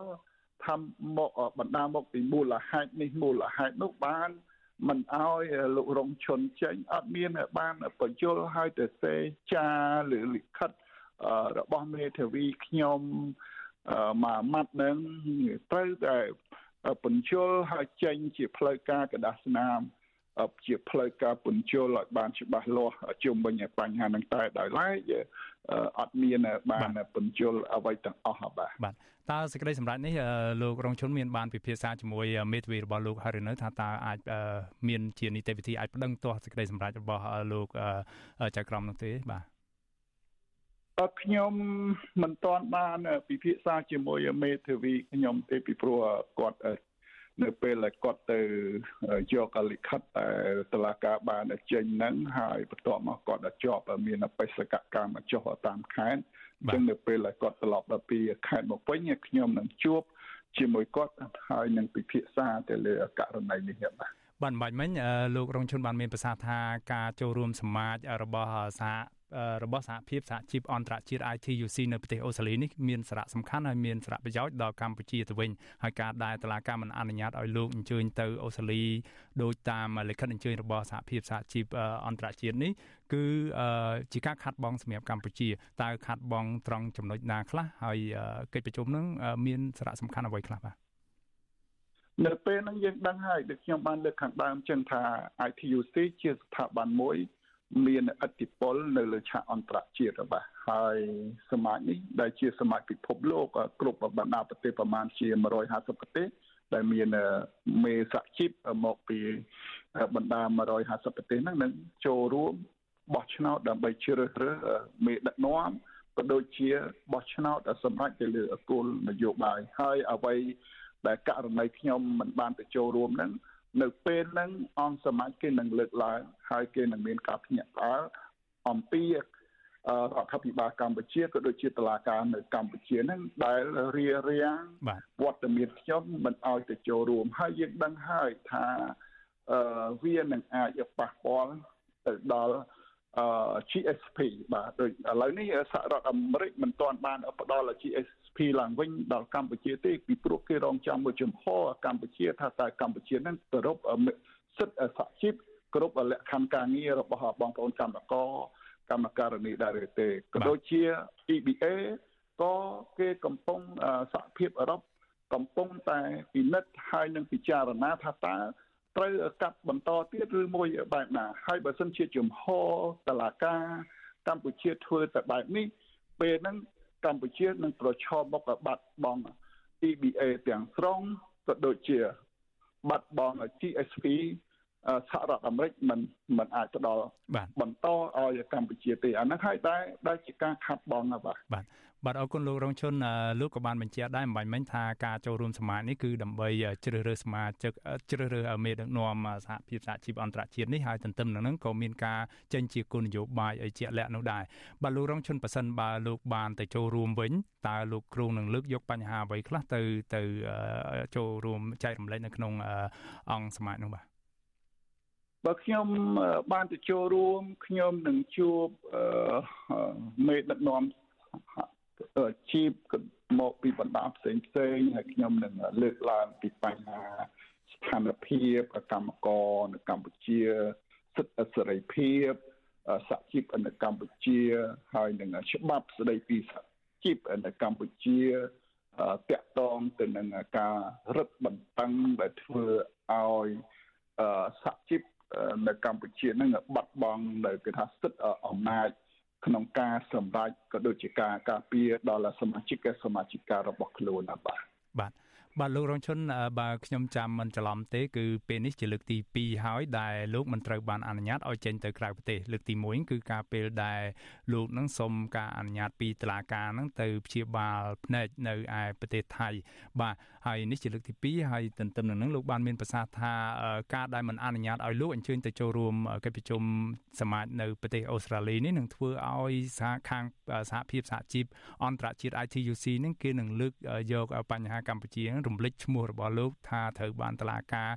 ថាមកបណ្ដាមកពីមូលហេតុនេះមូលហេតុនោះបានមិនអោយលោករងឈុនចេញអត់មានបានបញ្យលឲ្យទៅសេចាឬលិខិតរបស់មេធាវីខ្ញុំមួយម៉ាត់នឹងត្រូវតែបញ្យលឲ្យចេញជាផ្លូវការកដាស់ស្នាម ជាផ្លូវការពន្យល់ឲ្យបានច្បាស់លាស់ជុំវិញបញ្ហាហ្នឹងតែដោយឡែកអត់មានបានពន្យល់អ្វីទាំងអស់បាទបាទតើសេចក្តីសម្រេចនេះលោករងជនមានបានពិភាក្សាជាមួយមេធាវីរបស់លោកហើយឬនៅថាតើអាចមានជានីតិវិធីអាចប្តឹងទាស់សេចក្តីសម្រេចរបស់លោកចៅក្រមនោះទេបាទខ្ញុំមិនទាន់បានពិភាក្សាជាមួយមេធាវីខ្ញុំទេពីព្រោះគាត់ នៅពេលដែលគាត់ទៅយកលិខិតតឡាការបានចេញហ្នឹងហើយបន្ទាប់មកគាត់ជាប់មានបេសកកម្មចុះតាមខេត្តអញ្ចឹងនៅពេលដែលគាត់ត្រឡប់ដល់ពីខេត្តមកវិញខ្ញុំនឹងជួបជាមួយគាត់ហើយនឹងពិភាក្សាទៅលើករណីនេះបាទបានបាច់មិញលោករងជនបានមានប្រសាសន៍ថាការចូលរួមសមាជរបស់សហ របស់សហភាពសហជីពអន្តរជាតិ ITUC នៅប្រទេសអូស្ត្រាលីនេះមានសារៈសំខាន់ហើយមានសារៈប្រយោជន៍ដល់កម្ពុជាទៅវិញហើយការដែលតឡាការមិនអនុញ្ញាតឲ្យលោកអញ្ជើញទៅអូស្ត្រាលីដោយតាមលិខិតអញ្ជើញរបស់សហភាពសហជីពអន្តរជាតិនេះគឺជាការខាត់បងសម្រាប់កម្ពុជាតើខាត់បងត្រង់ចំណុចណាខ្លះហើយកិច្ចប្រជុំនឹងមានសារៈសំខាន់អ្វីខ្លះបាទនៅពេលហ្នឹងយើងដឹងហើយដូចខ្ញុំបានលើកខាងដើមចឹងថា ITUC ជាស្ថាប័នមួយ មានអធិបុលនៅលើឆាកអន្តរជាតិបាទហើយសមាជនេះដែលជាសមាជពិភពលោកគ្រប់បណ្ដាប្រទេសប្រមាណជា150ប្រទេសដែលមានមេសហជីពមកពីបណ្ដា150ប្រទេសហ្នឹងនឹងចូលរួមបោះឆ្នោតដើម្បីជ្រើសរើសមេដឹកនាំក៏ដូចជាបោះឆ្នោតសម្រាប់ទៅលើគោលនយោបាយហើយអ្វីដែលករណីខ្ញុំមិនបានទៅចូលរួមហ្នឹង នៅពេលហ្នឹងអង្គសមាជគេនឹងលើកឡើងហើយគេនឹងមានការភ្ញាក់ផ្អើលអំពីរដ្ឋាភិបាលកម្ពុជាក៏ដូចជាតុលាការនៅកម្ពុជាហ្នឹងដែលរៀបរៀងវត្តមានខ្ញុំមិនអោយទៅចូលរួមហើយយើងដឹងហើយថាអឺវានឹងអាចប៉ះពាល់ទៅដល់អឺ GSP បាទដូចឥឡូវនេះសហរដ្ឋអាមេរិកមិនទាន់បានផ្ដល់ GSP ឡើងវិញដល់កម្ពុជាទេពីព្រោះគេរងចាំមួយចំហកម្ពុជាថាតើកម្ពុជានឹងគោរពសិទ្ធិសហជីពគ្រប់លក្ខខណ្ឌការងាររបស់បងប្អូនកម្មករកម្មការនីដែរទេក៏ដូចជា EBA ក៏គេកំពុងសហភាពអឺរ៉ុបកំពុងតែពិនិត្យហើយនឹងពិចារណាថាតើត្រូវកាត់បន្តទៀតឬមួយបែបណាហើយបើសិនជាជំហរតឡាការកម្ពុជាធ្វើតែបែបនេះពេលហ្នឹង កម្ពុជានឹងប្រឈមមុខបាត់បង់ EBA ទាំងស្រុងក៏ដូចជាបាត់បង់ GSP សហរដ្ឋអាមេរិកមិនមិនអាចផ្ដល់បន្តឲ្យកម្ពុជាទេអាហ្នឹងហើយដែរដែលជាការខាត់បងណាបាទបាទ បាទអរគុណលោករងឈុនលោកក៏បានបញ្ជាក់ដែរអំបញ្ញមិញថាការចូលរួមសមាជនេះគឺដើម្បីជ្រើសរើសសមាជិកជ្រើសរើសមេដឹកនាំសហភាពសហជីពអន្តរជាតិនេះហើយទន្ទឹមនឹងនឹងក៏មានការចេញជាគោលនយោបាយឲ្យជាក់លាក់នោះដែរបាទលោករងឈុនប៉ះសិនបើលោកបានទៅចូលរួមវិញតើលោកគ្រូនឹងលើកយកបញ្ហាអ្វីខ្លះទៅទៅចូលរួមចែករំលែកនៅក្នុងអង្គសមាជនោះបាទបើខ្ញុំបានទៅចូលរួមខ្ញុំនឹងជួបមេដឹកនាំ ជីពមកពីបណ្ដាផ្សេងផ្សេងហើយខ្ញុំនឹងលើកឡើងពីបញ្ហាស្ថានភាពកម្មករនៅកម្ពុជាសិទ្ធិសេរីភាពសហជីពនៅកម្ពុជា ហើយនឹងច្បាប់ស្ដីពីសហជីពនៅកម្ពុជាតាក់ទងទៅនឹងការរឹតបន្តឹងដែលធ្វើឲ្យសហជីពនៅកម្ពុជានឹងបាត់បង់នៅគេថាសិទ្ធិអំណាច ក្នុងការសម្រេចក៏ដូចជាការការពារដល់សមាជិកសមាជិការបស់ខ្លួនបាទបាទ បាទលោករងឈុនបើខ្ញុំចាំមិនច្រឡំទេគឺពេលនេះជាលើកទី2ហើយដែលលោកមិនត្រូវបានអនុញ្ញាតឲ្យចេញទៅក្រៅប្រទេសលើកទី1គឺការពេលដែលលោកនឹងសុំការអនុញ្ញាតពីតុលាការនឹងទៅព្យាបាលភ្នែកនៅឯប្រទេសថៃបាទហើយនេះជាលើកទី2ហើយទន្ទឹមនឹងនឹងលោកបានមានប្រសាសន៍ថាការដែលមិនអនុញ្ញាតឲ្យលោកអញ្ជើញទៅចូលរួមកិច្ចប្រជុំសមាជនៅប្រទេសអូស្ត្រាលីនេះនឹងធ្វើឲ្យសហខាងសហភាពសហជីពអន្តរជាតិ ITUC នឹងគេនឹងលើកយកបញ្ហាកម្ពុជារំលេចឈ្មោះរបស់លោកថាត្រូវបានតឡាការ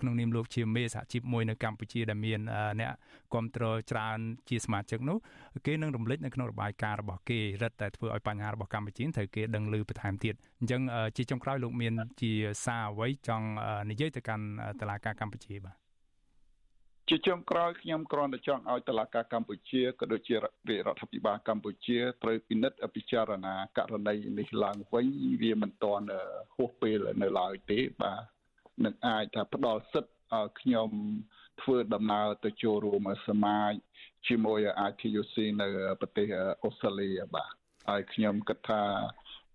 ក្នុងនាមលោកជាមេសហជីពមួយនៅកម្ពុជាដែលមានអ្នកគ្រប់គ្រងច្រើនជាសមាជិកនោះគេនឹងរំលេចនៅក្នុងរបាយការណ៍របស់គេរឹតតែធ្វើឲ្យបញ្ហារបស់កម្ពុជាត្រូវគេដឹងឮបន្ថែមទៀតអញ្ចឹងជាចុងក្រោយលោកមានជាសារអ្វីចង់និយាយទៅកាន់តឡាការកម្ពុជាបាទ ជាចុងក្រោយខ្ញុំគ្រាន់តែចង់ឲ្យតឡាការកម្ពុជាក៏ដូចជារដ្ឋាភិបាលកម្ពុជាត្រូវពិនិត្យពិចារណាករណីនេះឡើងវិញវាមិនទាន់ហួសពេលនៅឡើយទេបាទនឹងអាចថាផ្ដល់សិទ្ធិឲ្យខ្ញុំធ្វើដំណើរទៅចូលរួមសមាជជាមួយ ITUC នៅប្រទេសអូស្ត្រាលីបាទហើយខ្ញុំគិតថា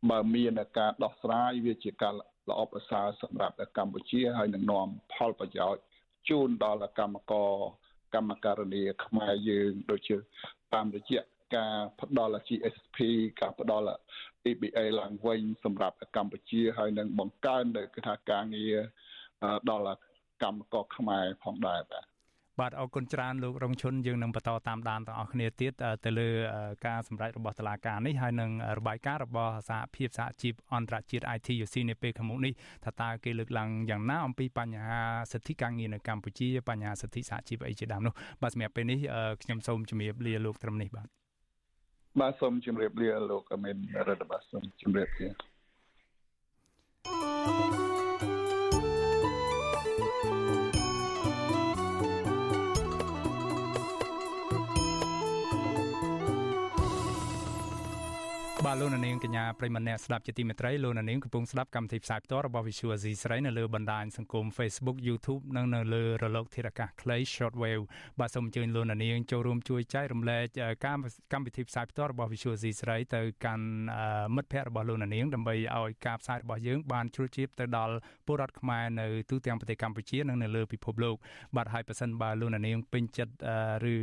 បើមានការដោះស្រាយវាជាការល្អប្រសើរសម្រាប់កម្ពុជាហើយនឹងនាំផលប្រយោជន៍ ជូនដល់កម្មករកម្មការនីខ្មែរយើង ដូចជាតាមរយៈការផ្ដល់ GSP ការផ្ដល់ EBA ឡើងវិញសម្រាប់កម្ពុជាហើយនឹងបង្កើននៅគេថាការងារដល់កម្មករខ្មែរផងដែរបាទ បាទអរគុណច្រើនលោករងឈុនយើងនឹងបន្តតាមដានទាំងអស់គ្នាទៀតទៅលើការសម្រេចរបស់តុលាការនេះហើយនឹងរបាយការណ៍របស់សហភាពសហជីពអន្តរជាតិ ITUC នៅពេលខាងមុខនេះថាតើគេលើកឡើងយ៉ាងណាអំពីបញ្ហាសិទ្ធិការងារនៅកម្ពុជាបញ្ហាសិទ្ធិសហជីពអីជាដើមនោះបាទសម្រាប់ពេលនេះខ្ញុំសូមជម្រាបលាលោកត្រឹមនេះបាទបាទសូមជម្រាបលាលោកអមេនរដ្ឋបាទសូមជម្រាបលា បាទលោកនាងកញ្ញាប្រិមម្នាក់ស្ដាប់ជាទីមេត្រីលោកនាងកំពុងស្ដាប់កម្មវិធីផ្សាយផ្ទាល់របស់ Visual Asia ស្រីនៅលើបណ្ដាញសង្គម Facebook YouTube និងនៅលើរលកធារកាសខ្លី Shortwave បាទសូមអញ្ជើញលោកនាងចូលរួមជួយចែករំលែកកម្មវិធីផ្សាយផ្ទាល់របស់ Visual Asia ស្រីទៅកាន់មិត្តភ័ក្តិរបស់លោកនាងដើម្បីឲ្យការផ្សាយរបស់យើងបានជ្រុលជ្រាបទៅដល់ពលរដ្ឋខ្មែរនៅទូទាំងប្រទេសកម្ពុជានិងនៅលើពិភពលោកបាទហើយប៉ះសិនបើលោកនាងពេញចិត្តឬ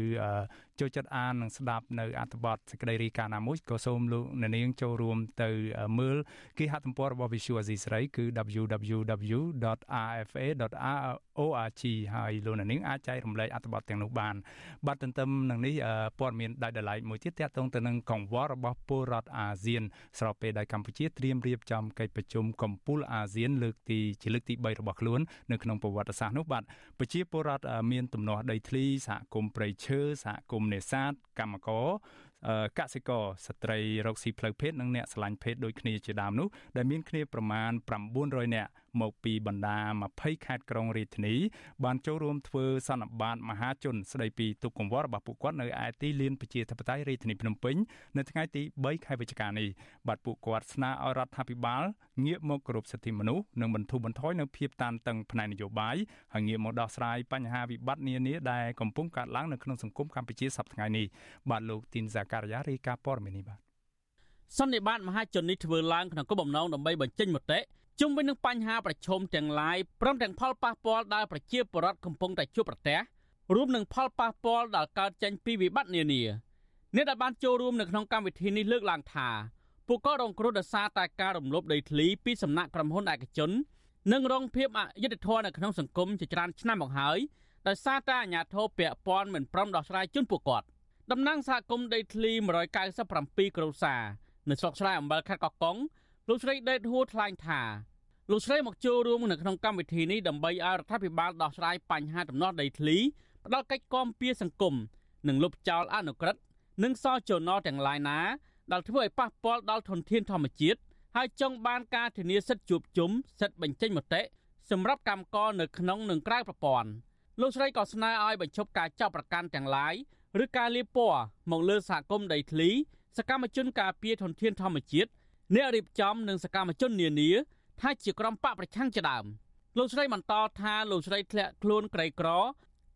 ចូលចិត្តអាននិងស្ដាប់នៅអត្ថបទសេចក្តីរាយការណ៍ណាមួយក៏សូមលោកអ្នកនាងចូលរួមទៅមើលគេហទំព័ររបស់ Visual Asia ស្រីគឺ www.rfa.org ហើយលោកអ្នកនាងអាចចែករំលែកអត្ថបទទាំងនោះបានបាទទន្ទឹមនឹងនេះព័ត៌មានដាច់ដライមួយទៀតទាក់ទងទៅនឹងកង្វល់របស់ពលរដ្ឋអាស៊ានស្របពេលដែលកម្ពុជាត្រៀមរៀបចំកិច្ចប្រជុំកំពូលអាស៊ានលើកទីជាលើកទី3របស់ខ្លួននៅក្នុងប្រវត្តិសាស្ត្រនោះបាទប្រជាពលរដ្ឋមានទំនាស់ដីធ្លីសហគមន៍ព្រៃឈើសហគមន៍នេសាទកម្មករកសិករស្ត្រីរកស៊ីផ្លូវភេទនិងអ្នកស្រឡាញ់ភេទដូចគ្នាជាដើមនោះដែលមានគ្នាប្រមាណ900នាក់មកពីបណ្ដា20ខេត្តក្រុងរាជធានីបានចូលរួមធ្វើសន្និបាតមហាជនស្ដីពីទុកកង្វល់របស់ពួកគាត់នៅឯទីលានប្រជាធិបតេយ្យរាជធានីភ្នំពេញនៅថ្ងៃទី3ខែវិច្ឆិកានេះបាទពួកគាត់ស្នើឲ្យរដ្ឋាភិបាលងាកមកគោរពសិទ្ធិមនុស្សនិងបន្ធូរបន្ថយនៅភាពតានតឹងផ្នែកនយោបាយហើយងាកមកដោះស្រាយបញ្ហាវិបត្តិនានាដែលកំពុងកើតឡើងនៅក្នុងសង្គមកម្ពុជាសប្តាហ៍ថ្ងៃនេះបាទលោកទីនសាការីយ៉ារាយការណ៍ព័ត៌មាននេះបាទសន្និបាតមហាជននេះធ្វើឡើងក្នុងគោលបំណងដើម្បីបញ្ចេញមតិ ជុំវិញនឹងបញ្ហាប្រឈមទាំងឡាយព្រមទាំងផលប៉ះពាល់ដែលប្រជាពលរដ្ឋកំពុងតែជួបប្រទះរួមនឹងផលប៉ះពាល់ដែលកើតចេញពីវិបត្តិនានាអ្នកដែលបានចូលរួមនៅក្នុងកម្មវិធីនេះលើកឡើងថាពួកគាត់រងគ្រោះដោយសារតែការរំលោភដីធ្លីពីសំណាក់ក្រុមហ៊ុនឯកជននិងរងភាពអយុត្តិធម៌នៅក្នុងសង្គមជាច្រើនឆ្នាំមកហើយដោយសារតែអាជ្ញាធរពាក់ព័ន្ធមិនព្រមដោះស្រាយជូនពួកគាត់តំណាងសហគមន៍ដីធ្លី197គ្រួសារនៅស្រុកស្រែអំបិលខេត្តកោះកុងលោកស្រីដេតហួរថ្លែងថា លោកស្រីមកចូលរួមនៅក្នុងកម្មវិធីនេះដើម្បីឲ្យរដ្ឋាភិបាលដោះស្រាយបញ្ហាដំណោះដីធ្លីផ្ដល់កិច្ចគាំពៀសង្គមនិងលុបចោលអនុក្រឹត្យនិងសចំណទាំងឡាយណាដែលធ្វើឲ្យប៉ះពាល់ដល់ធនធានធម្មជាតិហើយចង់បានការធានាសិទ្ធិជួបជុំសិទ្ធិបញ្ចេញមតិសម្រាប់កម្មករនៅក្នុងនិងក្រៅប្រព័ន្ធលោកស្រីក៏ស្នើឲ្យបញ្ឈប់ការចាប់ប្រកាន់ទាំងឡាយឬការលាបពណ៌មកលើសហគមន៍ដីធ្លីសកម្មជនការពារធនធានធម្មជាតិអ្នករៀបចំនិងសកម្មជននានា ថាជាក្រុមបកប្រឆាំងជាដើមលោកស្រីបន្តថាលោកស្រីធ្លាក់ខ្លួនក្រីក្រ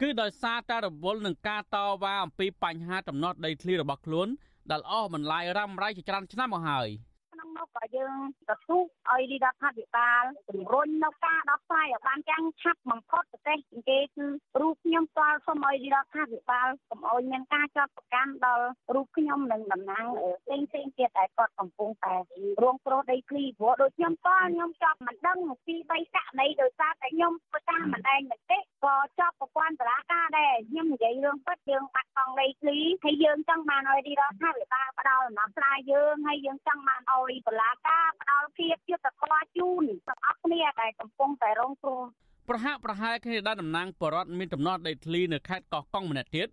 គឺដោយសារតែរវល់នឹងការតវ៉ាអំពីបញ្ហាដំណោះដីធ្លីរបស់ខ្លួនដែលអស់បន្លាយរ៉ាំរ៉ៃជាច្រើនឆ្នាំមកហើយ។ក្នុងនោះក៏យើងទទូចឲ្យរដ្ឋាភិបាលជំរុញនៅការដោះស្រាយឲ្យបានយ៉ាងឆាប់បំផុតប្រទេសគេគឺរូបខ្ញុំផ្ទាល់សូមឲ្យរដ្ឋាភិបាលកុំឲ្យមានការចាត់ប្រកាន់ដល់រូបខ្ញុំនិងតំណាងផ្សេងផ្សេងទៀតដែលគាត់កំពុងតែរងគ្រោះដីធ្លីព្រោះដូចខ្ញុំផ្ទាល់ខ្ញុំចប់មិនដឹងពីបីករណីដោយសារតែខ្ញុំប្រកាសមិនដែងមតិ ក៏ចប់ប្រព័ន្ធតុលាការដែរខ្ញុំនិយាយរឿងពិតយើងបាត់បង់ដីធ្លីហើយយើងចង់បានឲ្យរដ្ឋាភិបាលផ្ដល់ដំណោះស្រាយយើងហើយយើងចង់បានឲ្យតុលាការផ្ដល់ភាពយុត្តិធម៌ជូនដល់អស់គ្នាដែលកំពុងតែរងគ្រោះប្រហាក់ប្រហែលគ្នាដែលតំណាងបរដ្ឋមានដំណោះដីធ្លីនៅខេត្តកោះកុងម្នាក់ទៀត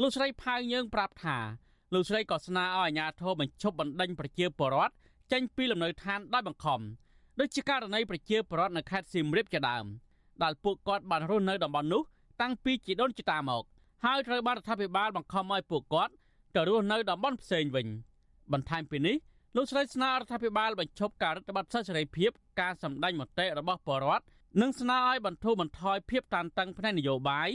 លោកស្រីផៅយើងប្រាប់ថាលោកស្រីក៏ស្នើឲ្យអាជ្ញាធរបញ្ឈប់បណ្ដេញប្រជាពលរដ្ឋចេញពីលំនៅឋានដោយបង្ខំដូចជាករណីប្រជាពលរដ្ឋនៅខេត្តសៀមរាបជាដើម ដែលពួកគាត់បានរស់នៅតំបន់នោះតាំងពីជីដូនជីតាមកហើយត្រូវបានរដ្ឋាភិបាលបង្ខំឲ្យពួកគាត់ទៅរស់នៅតំបន់ផ្សេងវិញបន្ថែមពីនេះលោកស្រីស្នើរដ្ឋាភិបាលបញ្ឈប់ការរដ្ឋបတ်សិទ្ធិសេរីភាពការសម្ដែងមតិរបស់ប្រជាពលរដ្ឋនិងស្នើឲ្យបន្ធូរបន្ថយភាពតានតឹងផ្នែកនយោបាយ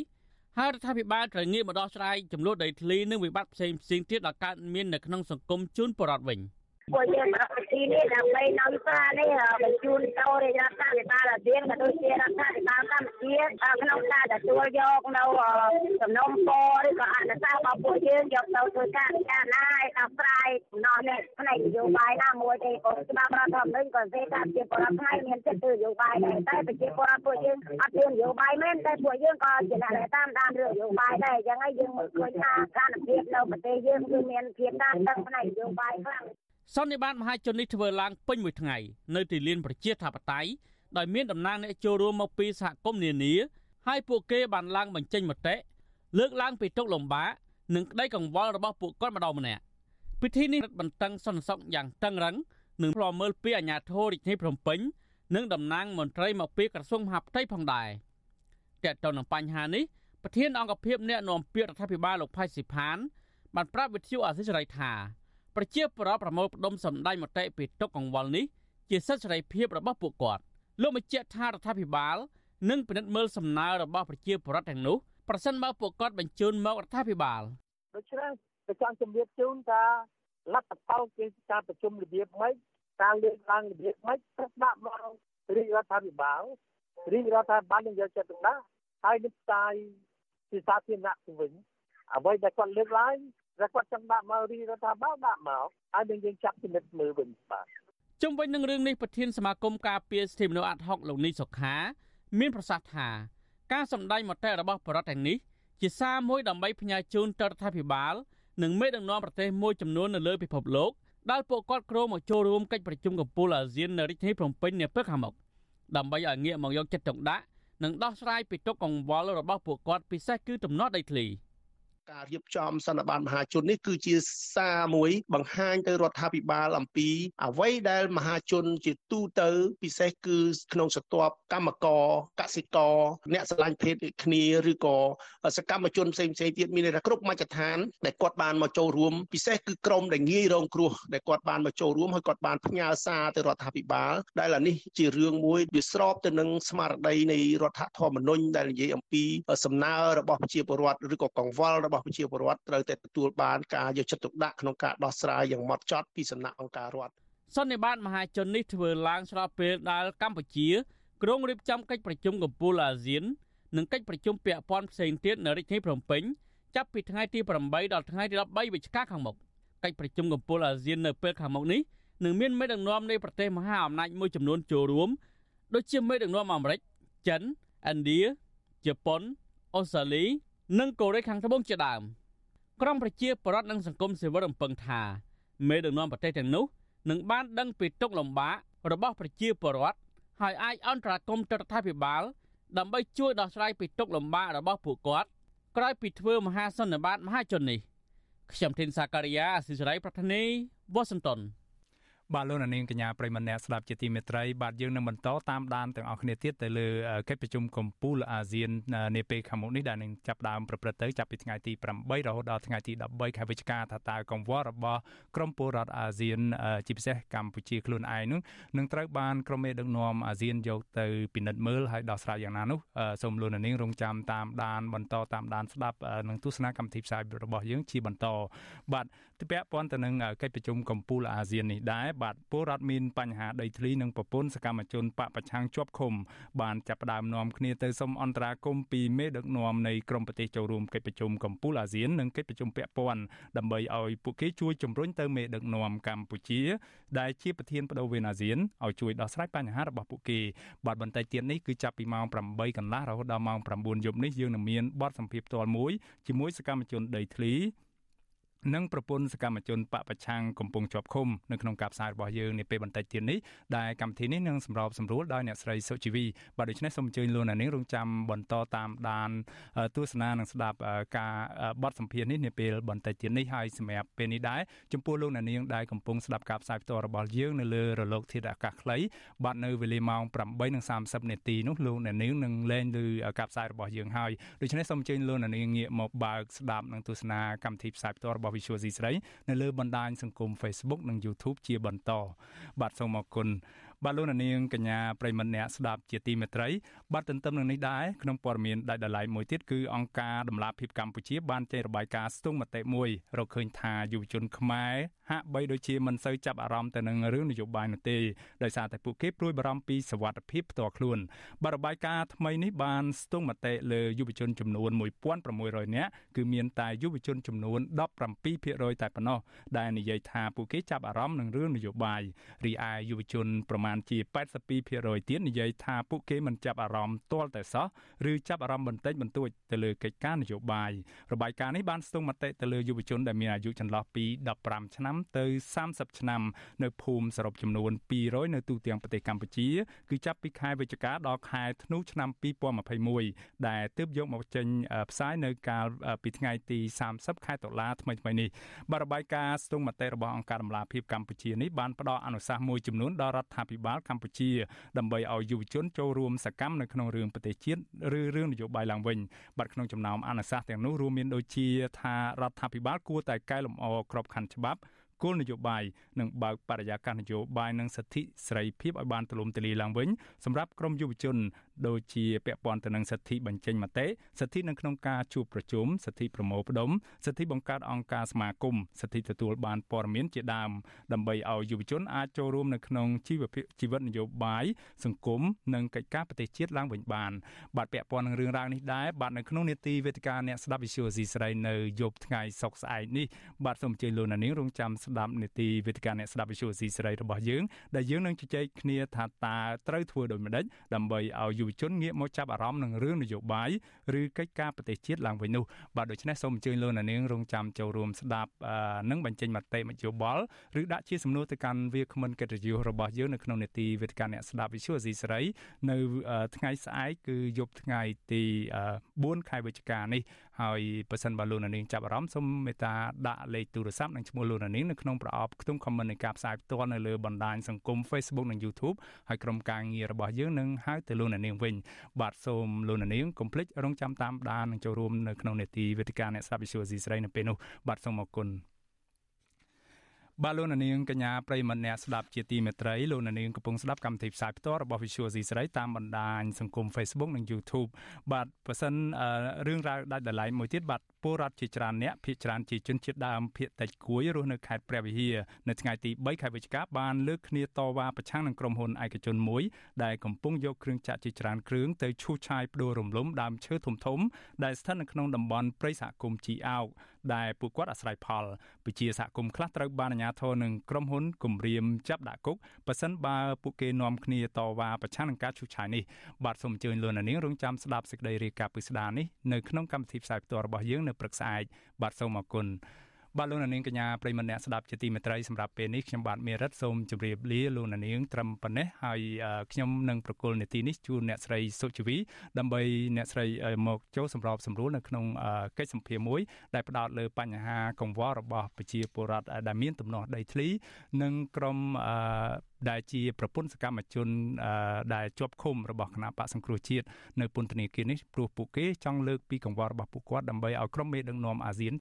ហើយរដ្ឋាភិបាលត្រូវងាកមកដោះស្រាយចំនួនដីធ្លីនិងវិបត្តិផ្សេងៗទៀតដែលកើតមាននៅក្នុងសង្គមជូនប្រជាពលរដ្ឋវិញ។ ពួកយើងប្រកបទីនេះដើម្បីនៅសារនេះបញ្ជូនទៅរាជរដ្ឋាភិបាលអាស៊ានក៏ដូចជារដ្ឋាភិបាលកម្ពុជាក្នុងការទទួលយកនៅសំណុំពរឬក៏អនុសាសន៍របស់ពួកយើងយកទៅធ្វើការពិចារណាឲ្យដោះស្រាយដំណោះនេះផ្នែកនយោបាយណាមួយទេក៏ច្បាប់រដ្ឋធម្មនុញ្ញក៏និយាយថាជាបរដ្ឋខ្មែរមានសិទ្ធិធ្វើនយោបាយដែរតែប្រជាពលរដ្ឋពួកយើងអត់មាននយោបាយមែនតែពួកយើងក៏ជាអ្នកដែលតាមដានរឿងនយោបាយដែរអញ្ចឹងហើយយើងមើលឃើញថាស្ថានភាពនៅប្រទេសយើងគឺមានភាពតានតឹងផ្នែកនយោបាយខ្លាំង សន្និបាតមហាជននេះធ្វើឡើងពេញមួយថ្ងៃនៅទីលានប្រជាធិបតេយ្យដោយមានតំណាងអ្នកចូលរួមមកពីសហគមន៍នានាហើយពួកគេបានឡើងបញ្ចេញមតិលើកឡើងពីទុកលំបាកនិងក្តីកង្វល់របស់ពួកគាត់ម្ដងម្នាក់ពិធីនេះរឹតបន្តឹងសន្តិសុខយ៉ាងតឹងរឹងនិងផ្លោមើលពីអាជ្ញាធររាជធានីភ្នំពេញនិងតំណាងមន្ត្រីមកពីក្រសួងមហាផ្ទៃផងដែរតើតើនឹងបញ្ហានេះប្រធានអង្គភិបអ្នកនាំពាក្យរដ្ឋាភិបាលលោកផៃស៊ីផានបានប្រាប់វិទ្យុអាស៊ីសេរីថា ប្រជាប្រដ្ឋប្រមូលផ្ដុំសម្ដែងមតិពីទុកកង្វល់នេះជាសិទ្ធិសេរីភាពរបស់ពួកគាត់លោកបញ្ជាក់ថារដ្ឋាភិបាលនឹងពិនិត្យមើលសំណើរបស់ប្រជាប្រដ្ឋទាំងនោះប្រសិនបើពួកគាត់បញ្ជូនមករដ្ឋាភិបាលដូច្នេះ tôi ចង់ជម្រាបជូនថាលទ្ធផលគឺការប្រជុំរបៀបម៉េចការលើកឡើងរបៀបម៉េចត្រូវដាក់មករាជរដ្ឋាភិបាលរាជរដ្ឋាភិបាលនឹងយកចិត្តទុកដាក់ហើយនឹងផ្សាយជាសាធារណៈទៅវិញអ្វីដែលគាត់លើកឡើង តែគាត់ចង់ដាក់មករីរដ្ឋាភិបាលដាក់មកហើយនឹងយើងចាប់ពិនិត្យមើលវិញបាទជុំវិញនឹងរឿងនេះប្រធានសមាគមការពារសិទ្ធិមនុស្សអាត់ហុកលោកនីសុខា មានប្រសាសន៍ថា ការសម្ដែងមតិរបស់បរដ្ឋទាំងនេះជាសារមួយដើម្បីផ្ញើជូនទៅរដ្ឋាភិបាលនិងមេដឹកនាំប្រទេសមួយចំនួននៅលើពិភពលោកដែលពួកគាត់គ្រោងមកចូលរួមកិច្ចប្រជុំកំពូលអាស៊ាននៅរាជធានីភ្នំពេញនាពេលខាងមុខដើម្បីឲ្យងាកមកយកចិត្តទុកដាក់និងដោះស្រាយពីទុកកង្វល់របស់ពួកគាត់ពិសេសគឺដំណោះដីធ្លី។ ការរៀបចំសន្និបាតមហាជននេះគឺជាសារមួយ បង្ហាញទៅរដ្ឋាភិបាលអំពី អ្វីដែលមហាជនជាទូទៅ ពិសេសគឺក្នុងស្ទាប់កម្មករកសិករអ្នកស្រឡាញ់ភេទដូចគ្នាឬក៏សកម្មជនផ្សេងផ្សេងទៀតមានន័យថាគ្រប់មជ្ឈដ្ឋានដែលគាត់បានមកចូលរួមពិសេសគឺក្រមដែលងាយរងគ្រោះដែលគាត់បានមកចូលរួមហើយគាត់បានផ្ញើសារទៅរដ្ឋាភិបាលដែលអានេះជារឿងមួយវាស្របទៅនឹងស្មារតីនៃរដ្ឋធម្មនុញ្ញដែលនិយាយអំពីសំណើរបស់ប្រជាពលរដ្ឋឬក៏កង្វល់របស់ប្រជាពលរដ្ឋត្រូវតែទទួលបានការយកចិត្តទុកដាក់ក្នុងការដោះស្រាយយ៉ាងម៉ត់ចត់ពីសំណាក់អង្គការរដ្ឋសន្និបាតមហាជននេះធ្វើឡើងស្របពេលដែលកម្ពុជាក្រុងរៀបចំកិច្ចប្រជុំកំពូលអាស៊ាននិងកិច្ចប្រជុំពាក់ព័ន្ធផ្សេងទៀតនៅរាជធានីភ្នំពេញចាប់ពីថ្ងៃទី8ដល់ថ្ងៃទី13វិច្ឆិកាខាងមុខកិច្ចប្រជុំកំពូលអាស៊ាននៅពេលខាងមុខនេះនឹងមានមេដឹកនាំនៃប្រទេសមហាអំណាចមួយចំនួនចូលរួមដូចជាមេដឹកនាំអាមេរិកចិនឥណ្ឌាជប៉ុនអូស្ត្រាលី និងកូរ៉េខាងត្បូងជាដើមក្រុមប្រជាប្រដ្ឋនិងសង្គមស៊ីវិលរំពឹងថាមេដឹកនាំប្រទេសទាំងនោះនឹងបានដឹងពីទុកលំបាករបស់ប្រជាពលរដ្ឋហើយអាចអន្តរាគមន៍ទៅរដ្ឋាភិបាលដើម្បីជួយដោះស្រាយពីទុកលំបាករបស់ពួកគាត់ក្រោយពីធ្វើមហាសន្និបាតមហាជននេះខ្ញុំធីនសាការីយ៉ាអសិសរីប្រធានីវ៉ាស៊ីនតោន បាទលោកនាងកញ្ញាប្រិមម្នាក់ស្ដាប់ជាទីមេត្រីបាទយើងនឹងបន្តតាមដានទាំងអស់គ្នាទៀតទៅលើកិច្ចប្រជុំកំពូលអាស៊ាននាពេលខាងមុខនេះដែលនឹងចាប់ដើមប្រព្រឹត្តទៅចាប់ពីថ្ងៃទី8រហូតដល់ថ្ងៃទី13ខែវិច្ឆិកាថាតើកង្វល់របស់ក្រមពលរដ្ឋអាស៊ានជាពិសេសកម្ពុជាខ្លួនឯងនោះនឹងត្រូវបានក្រមមេដឹកនាំអាស៊ានយកទៅពិនិត្យមើលហើយដោះស្រាយយ៉ាងណានោះសូមលោកនាងរងចាំតាមដានបន្តតាមដានស្ដាប់នឹងទស្សនាកម្មវិធីផ្សាយរបស់យើងជាបន្តបាទពាក់ព័ន្ធទៅនឹងកិច្ចប្រជុំកំពូលអាស៊ាននេះដែរបាទពលរដ្ឋមានបញ្ហាដីធ្លីនិងប្រពន្ធសកម្មជនបកប្រឆាំងជាប់ឃុំបានចាប់ផ្ដើមនាំគ្នាទៅសុំអន្តរាគមន៍ពីមេដឹកនាំនៃក្រមប្រទេសចូលរួមកិច្ចប្រជុំកំពូលអាស៊ាននិងកិច្ចប្រជុំពាក់ព័ន្ធដើម្បីឲ្យពួកគេជួយជំរុញទៅមេដឹកនាំកម្ពុជា ដែលជាប្រធានបដូវវេនអាស៊ានឲ្យជួយដោះស្រាយបញ្ហារបស់ពួកគេបាទបន្តិចទៀតនេះគឺចាប់ពីម៉ោង8កន្លះរហូតដល់ម៉ោង9យប់នេះយើងនឹងមានបទសម្ភាសន៍ផ្ទាល់មួយជាមួយសកម្មជនដីធ្លី និងប្រពន្ធសកម្មជនបពប្រឆាំងកំពុងជាប់ឃុំនៅក្នុងការផ្សាយរបស់យើងនាពេលបន្តិចទៀតនេះដែលកម្មវិធីនេះនឹងសម្របសម្រួលដោយអ្នកស្រីសុជីវីបាទដូច្នេះសូមអញ្ជើញលោកអ្នកនាងរងចាំបន្តតាមដានទស្សនានិងស្ដាប់ការបទសម្ភាសន៍នេះនាពេលបន្តិចទៀតនេះហើយសម្រាប់ពេលនេះដែរចំពោះលោកអ្នកនាងដែលកំពុងស្ដាប់ការផ្សាយផ្ទាល់របស់យើងនៅលើរលកធាតុអាកាសខ្លីបាទនៅវេលាម៉ោង8:30នាទីនោះលោកអ្នកនាងនឹងលែងលើការផ្សាយរបស់យើងហើយដូច្នេះសូមអញ្ជើញលោកអ្នកនាងងាកមកបើកស្ដាប់និងទស្សនាកម្មវិធីផ្សាយផ្ទាល់របស់ Visual C ស្រីនៅលើបណ្ដាញសង្គម Facebook និង YouTube ជាបន្តបាទសូមអរគុណ បាទលោកនាងកញ្ញាប្រិមត្តអ្នកស្ដាប់ជាទីមេត្រីបាទទន្ទឹមនឹងនេះដែរក្នុងព័ត៌មានដាច់ដライមួយទៀតគឺអង្គការដំឡាភិបកម្ពុជាបានចេញរបាយការណ៍ស្ទង់មតិមួយរកឃើញថាយុវជនខ្មែរហាក់បីដូចជាមិនសូវចាប់អារម្មណ៍ទៅនឹងរឿងនយោបាយនោះទេដោយសារតែពួកគេព្រួយបារម្ភពីសវត្ថិភាពផ្ទាល់ខ្លួនបាទរបាយការណ៍ថ្មីនេះបានស្ទង់មតិលើយុវជនចំនួន1600នាក់គឺមានតែយុវជនចំនួន17%តែប៉ុណ្ណោះដែលនិយាយថាពួកគេចាប់អារម្មណ៍នឹងរឿងនយោបាយរីឯយុវជនប្រមាណជា82%ទៀតនិយាយថាពួកគេមិនចាប់អារម្មណ៍ទាល់តែសោះឬចាប់អារម្មណ៍បន្តិចបន្តួចទៅលើកិច្ចការនយោបាយរបាយការណ៍នេះបានស្ទង់មតិទៅលើយុវជនដែលមានអាយុចន្លោះពី15ឆ្នាំទៅ30ឆ្នាំនៅភូមិសរុបចំនួន200នៅទូទាំងប្រទេសកម្ពុជាគឺចាប់ពីខែវិច្ឆិកាដល់ខែធ្នូឆ្នាំ2021ដែលទើបយកមកចេញផ្សាយនៅកាលពីថ្ងៃទី30ខែតុលាថ្មីៗនេះបរបាយការណ៍ស្ទង់មតិរបស់អង្គការដំឡាភិបកម្ពុជានេះបានផ្ដល់អនុសាសន៍មួយចំនួនដល់រដ្ឋាភិបាលកម្ពុជា ដើម្បីឲ្យយុវជនចូលរួមសកម្មនៅក្នុងរឿងប្រទេសជាតិឬរឿងនយោបាយឡើងវិញបាទក្នុងចំណោមអនុសាសន៍ទាំងនោះរួមមានដូចជាថារដ្ឋាភិបាលគួរតែកែលម្អក្របខ័ណ្ឌច្បាប់គោលនយោបាយនិងបើកបរិយាកាសនយោបាយនិងសិទ្ធិសេរីភាពឲ្យបានទូលំទូលាយឡើងវិញសម្រាប់ក្រមយុវជនដូចជាពាក់ព័ន្ធទៅនឹងសិទ្ធិបញ្ចេញមតិសិទ្ធិនៅក្នុងការជួបប្រជុំសិទ្ធិប្រមូលផ្ដុំសិទ្ធិបង្កើតអង្គការសមាគមសិទ្ធិទទួលបានព័ត៌មានជាដើមដើម្បីឲ្យយុវជនអាចចូលរួមនៅក្នុងជីវភាពជីវិតនយោបាយសង្គមនិងកិច្ចការប្រទេសជាតិឡើងវិញបានបាទពាក់ព័ន្ធនឹងរឿងរ៉ាវនេះដែរបាទនៅក្នុងនេតិវេទិកាអ្នកស្ដាប់វិទ្យុស៊ីស្រីនៅយប់ថ្ងៃសុកស្អែកនេះបាទសូមអញ្ជើញលោកនាងរងចាំស្ដាប់នេតិវេទិកាអ្នកស្ដាប់វិទ្យុស៊ីស្រីរបស់យើងដែលយើងនឹងជជែកគ្នាថាតើត្រូវធ្វើដូចម្តេចដើម្បីឲ្យយុវជនងាកមកចាប់អារម្មណ៍នឹងរឿងនយោបាយឬកិច្ចការប្រទេសជាតិឡើងវិញនោះបាទដូច្នេះសូមអញ្ជើញលោកនាងរងចាំចូលរួមស្ដាប់និងបញ្ចេញមតិមតិយោបល់ឬដាក់ជាសំណួរទៅកាន់វាគ្មិនកិត្តិយសរបស់យើងនៅក្នុងនេតិវេទិកាអ្នកស្ដាប់វិទ្យុអេស៊ីសេរីនៅថ្ងៃស្អែកគឺយប់ថ្ងៃទី4ខែវិច្ឆិកានេះហើយបើសិនបើលោកនាងចាប់អារម្មណ៍សូមមេត្តាដាក់លេខទូរស័ព្ទនិងឈ្មោះលោកនាងនៅក្នុងប្រអប់ខ្ទង់ comment នៃការផ្សាយផ្ទាល់នៅលើបណ្ដាញសង្គម Facebook និង YouTube ហើយក្រុមការងាររបស់យើងនឹងហៅទៅលោកនាងវិញបាទសូមលោកនាងកុំភ្លេចរងចាំតាមដាននិងចូលរួមនៅក្នុងនេតិវេទិកាអ្នកស្ដាប់វិទ្យុស៊ីស្រីនៅពេលនោះបាទសូមអរគុណ បាទលោកនាងកញ្ញាប្រិមម្នាក់ស្ដាប់ជាទីមេត្រីលោកនាងកំពុងស្ដាប់កម្មវិធីផ្សាយផ្ទាល់របស់ Visual C ស្រីតាមបណ្ដាញសង្គម Facebook និង YouTube បាទប៉ះសិនរឿងរ៉ាវដាច់ដライមួយទៀតបាទពលរដ្ឋជាច្រើនអ្នកភ ieck ច្រើនជាជនជាតិដើមភ ieck តិចគួយរស់នៅខេត្តព្រះវិហារនៅថ្ងៃទី3ខែវិច្ឆិកាបានលើកគ្នាតវ៉ាប្រឆាំងនឹងក្រុមហ៊ុនឯកជនមួយដែលកំពុងយកគ្រឿងចាក់ជាច្រើនគ្រឿងទៅឈូសឆាយផ្ដួលរំលំដើមឈើធំធំដែលស្ថិតនៅក្នុងតំបន់ព្រៃសហគមន៍ជីអោក ដែលពួកគាត់អាស្រ័យផលពជាសហគមន៍ខ្លះត្រូវបានអាជ្ញាធរនិងក្រុមហ៊ុនគម្រាមចាប់ដាក់គុកប៉ះសិនបើពួកគេនាំគ្នាតវ៉ាប្រឆាំងនឹងការឈូសឆាយនេះបាទសូមអញ្ជើញលោកនាងរងចាំស្ដាប់សេចក្តីរាយការណ៍ពិស្ដារនេះនៅក្នុងកម្មវិធីផ្សាយផ្ទាល់របស់យើងនៅព្រឹកស្អែកបាទសូមអរគុណ បាទលោកនាងកញ្ញាប្រិមម្នាក់ស្ដាប់ជាទីមេត្រីសម្រាប់ពេលនេះខ្ញុំបាទមេរិតសូមជម្រាបលាលោកនាងត្រឹមប៉ុណ្ណេះហើយខ្ញុំនឹងប្រកុលនេតិនេះជូនអ្នកស្រីសុជីវីដើម្បីអ្នកស្រីមកចូលសម្របសម្រួលនៅក្នុងកិច្ចសម្ភារមួយដែលផ្ដោតលើបញ្ហាកង្វល់របស់ប្រជាពលរដ្ឋដែលមានទំនាស់ដីធ្លី និងក្រុមដែលជាប្រពន្ធសកម្មជនដែលជាប់ឃុំរបស់គណៈបកសង្គ្រោះជាតិនៅពន្ធនាគារនេះព្រោះពួកគេចង់លើកពីកង្វល់របស់ពួកគាត់ដើម្បីឲ្យក្រុមមេដឹកនាំអាស៊ាន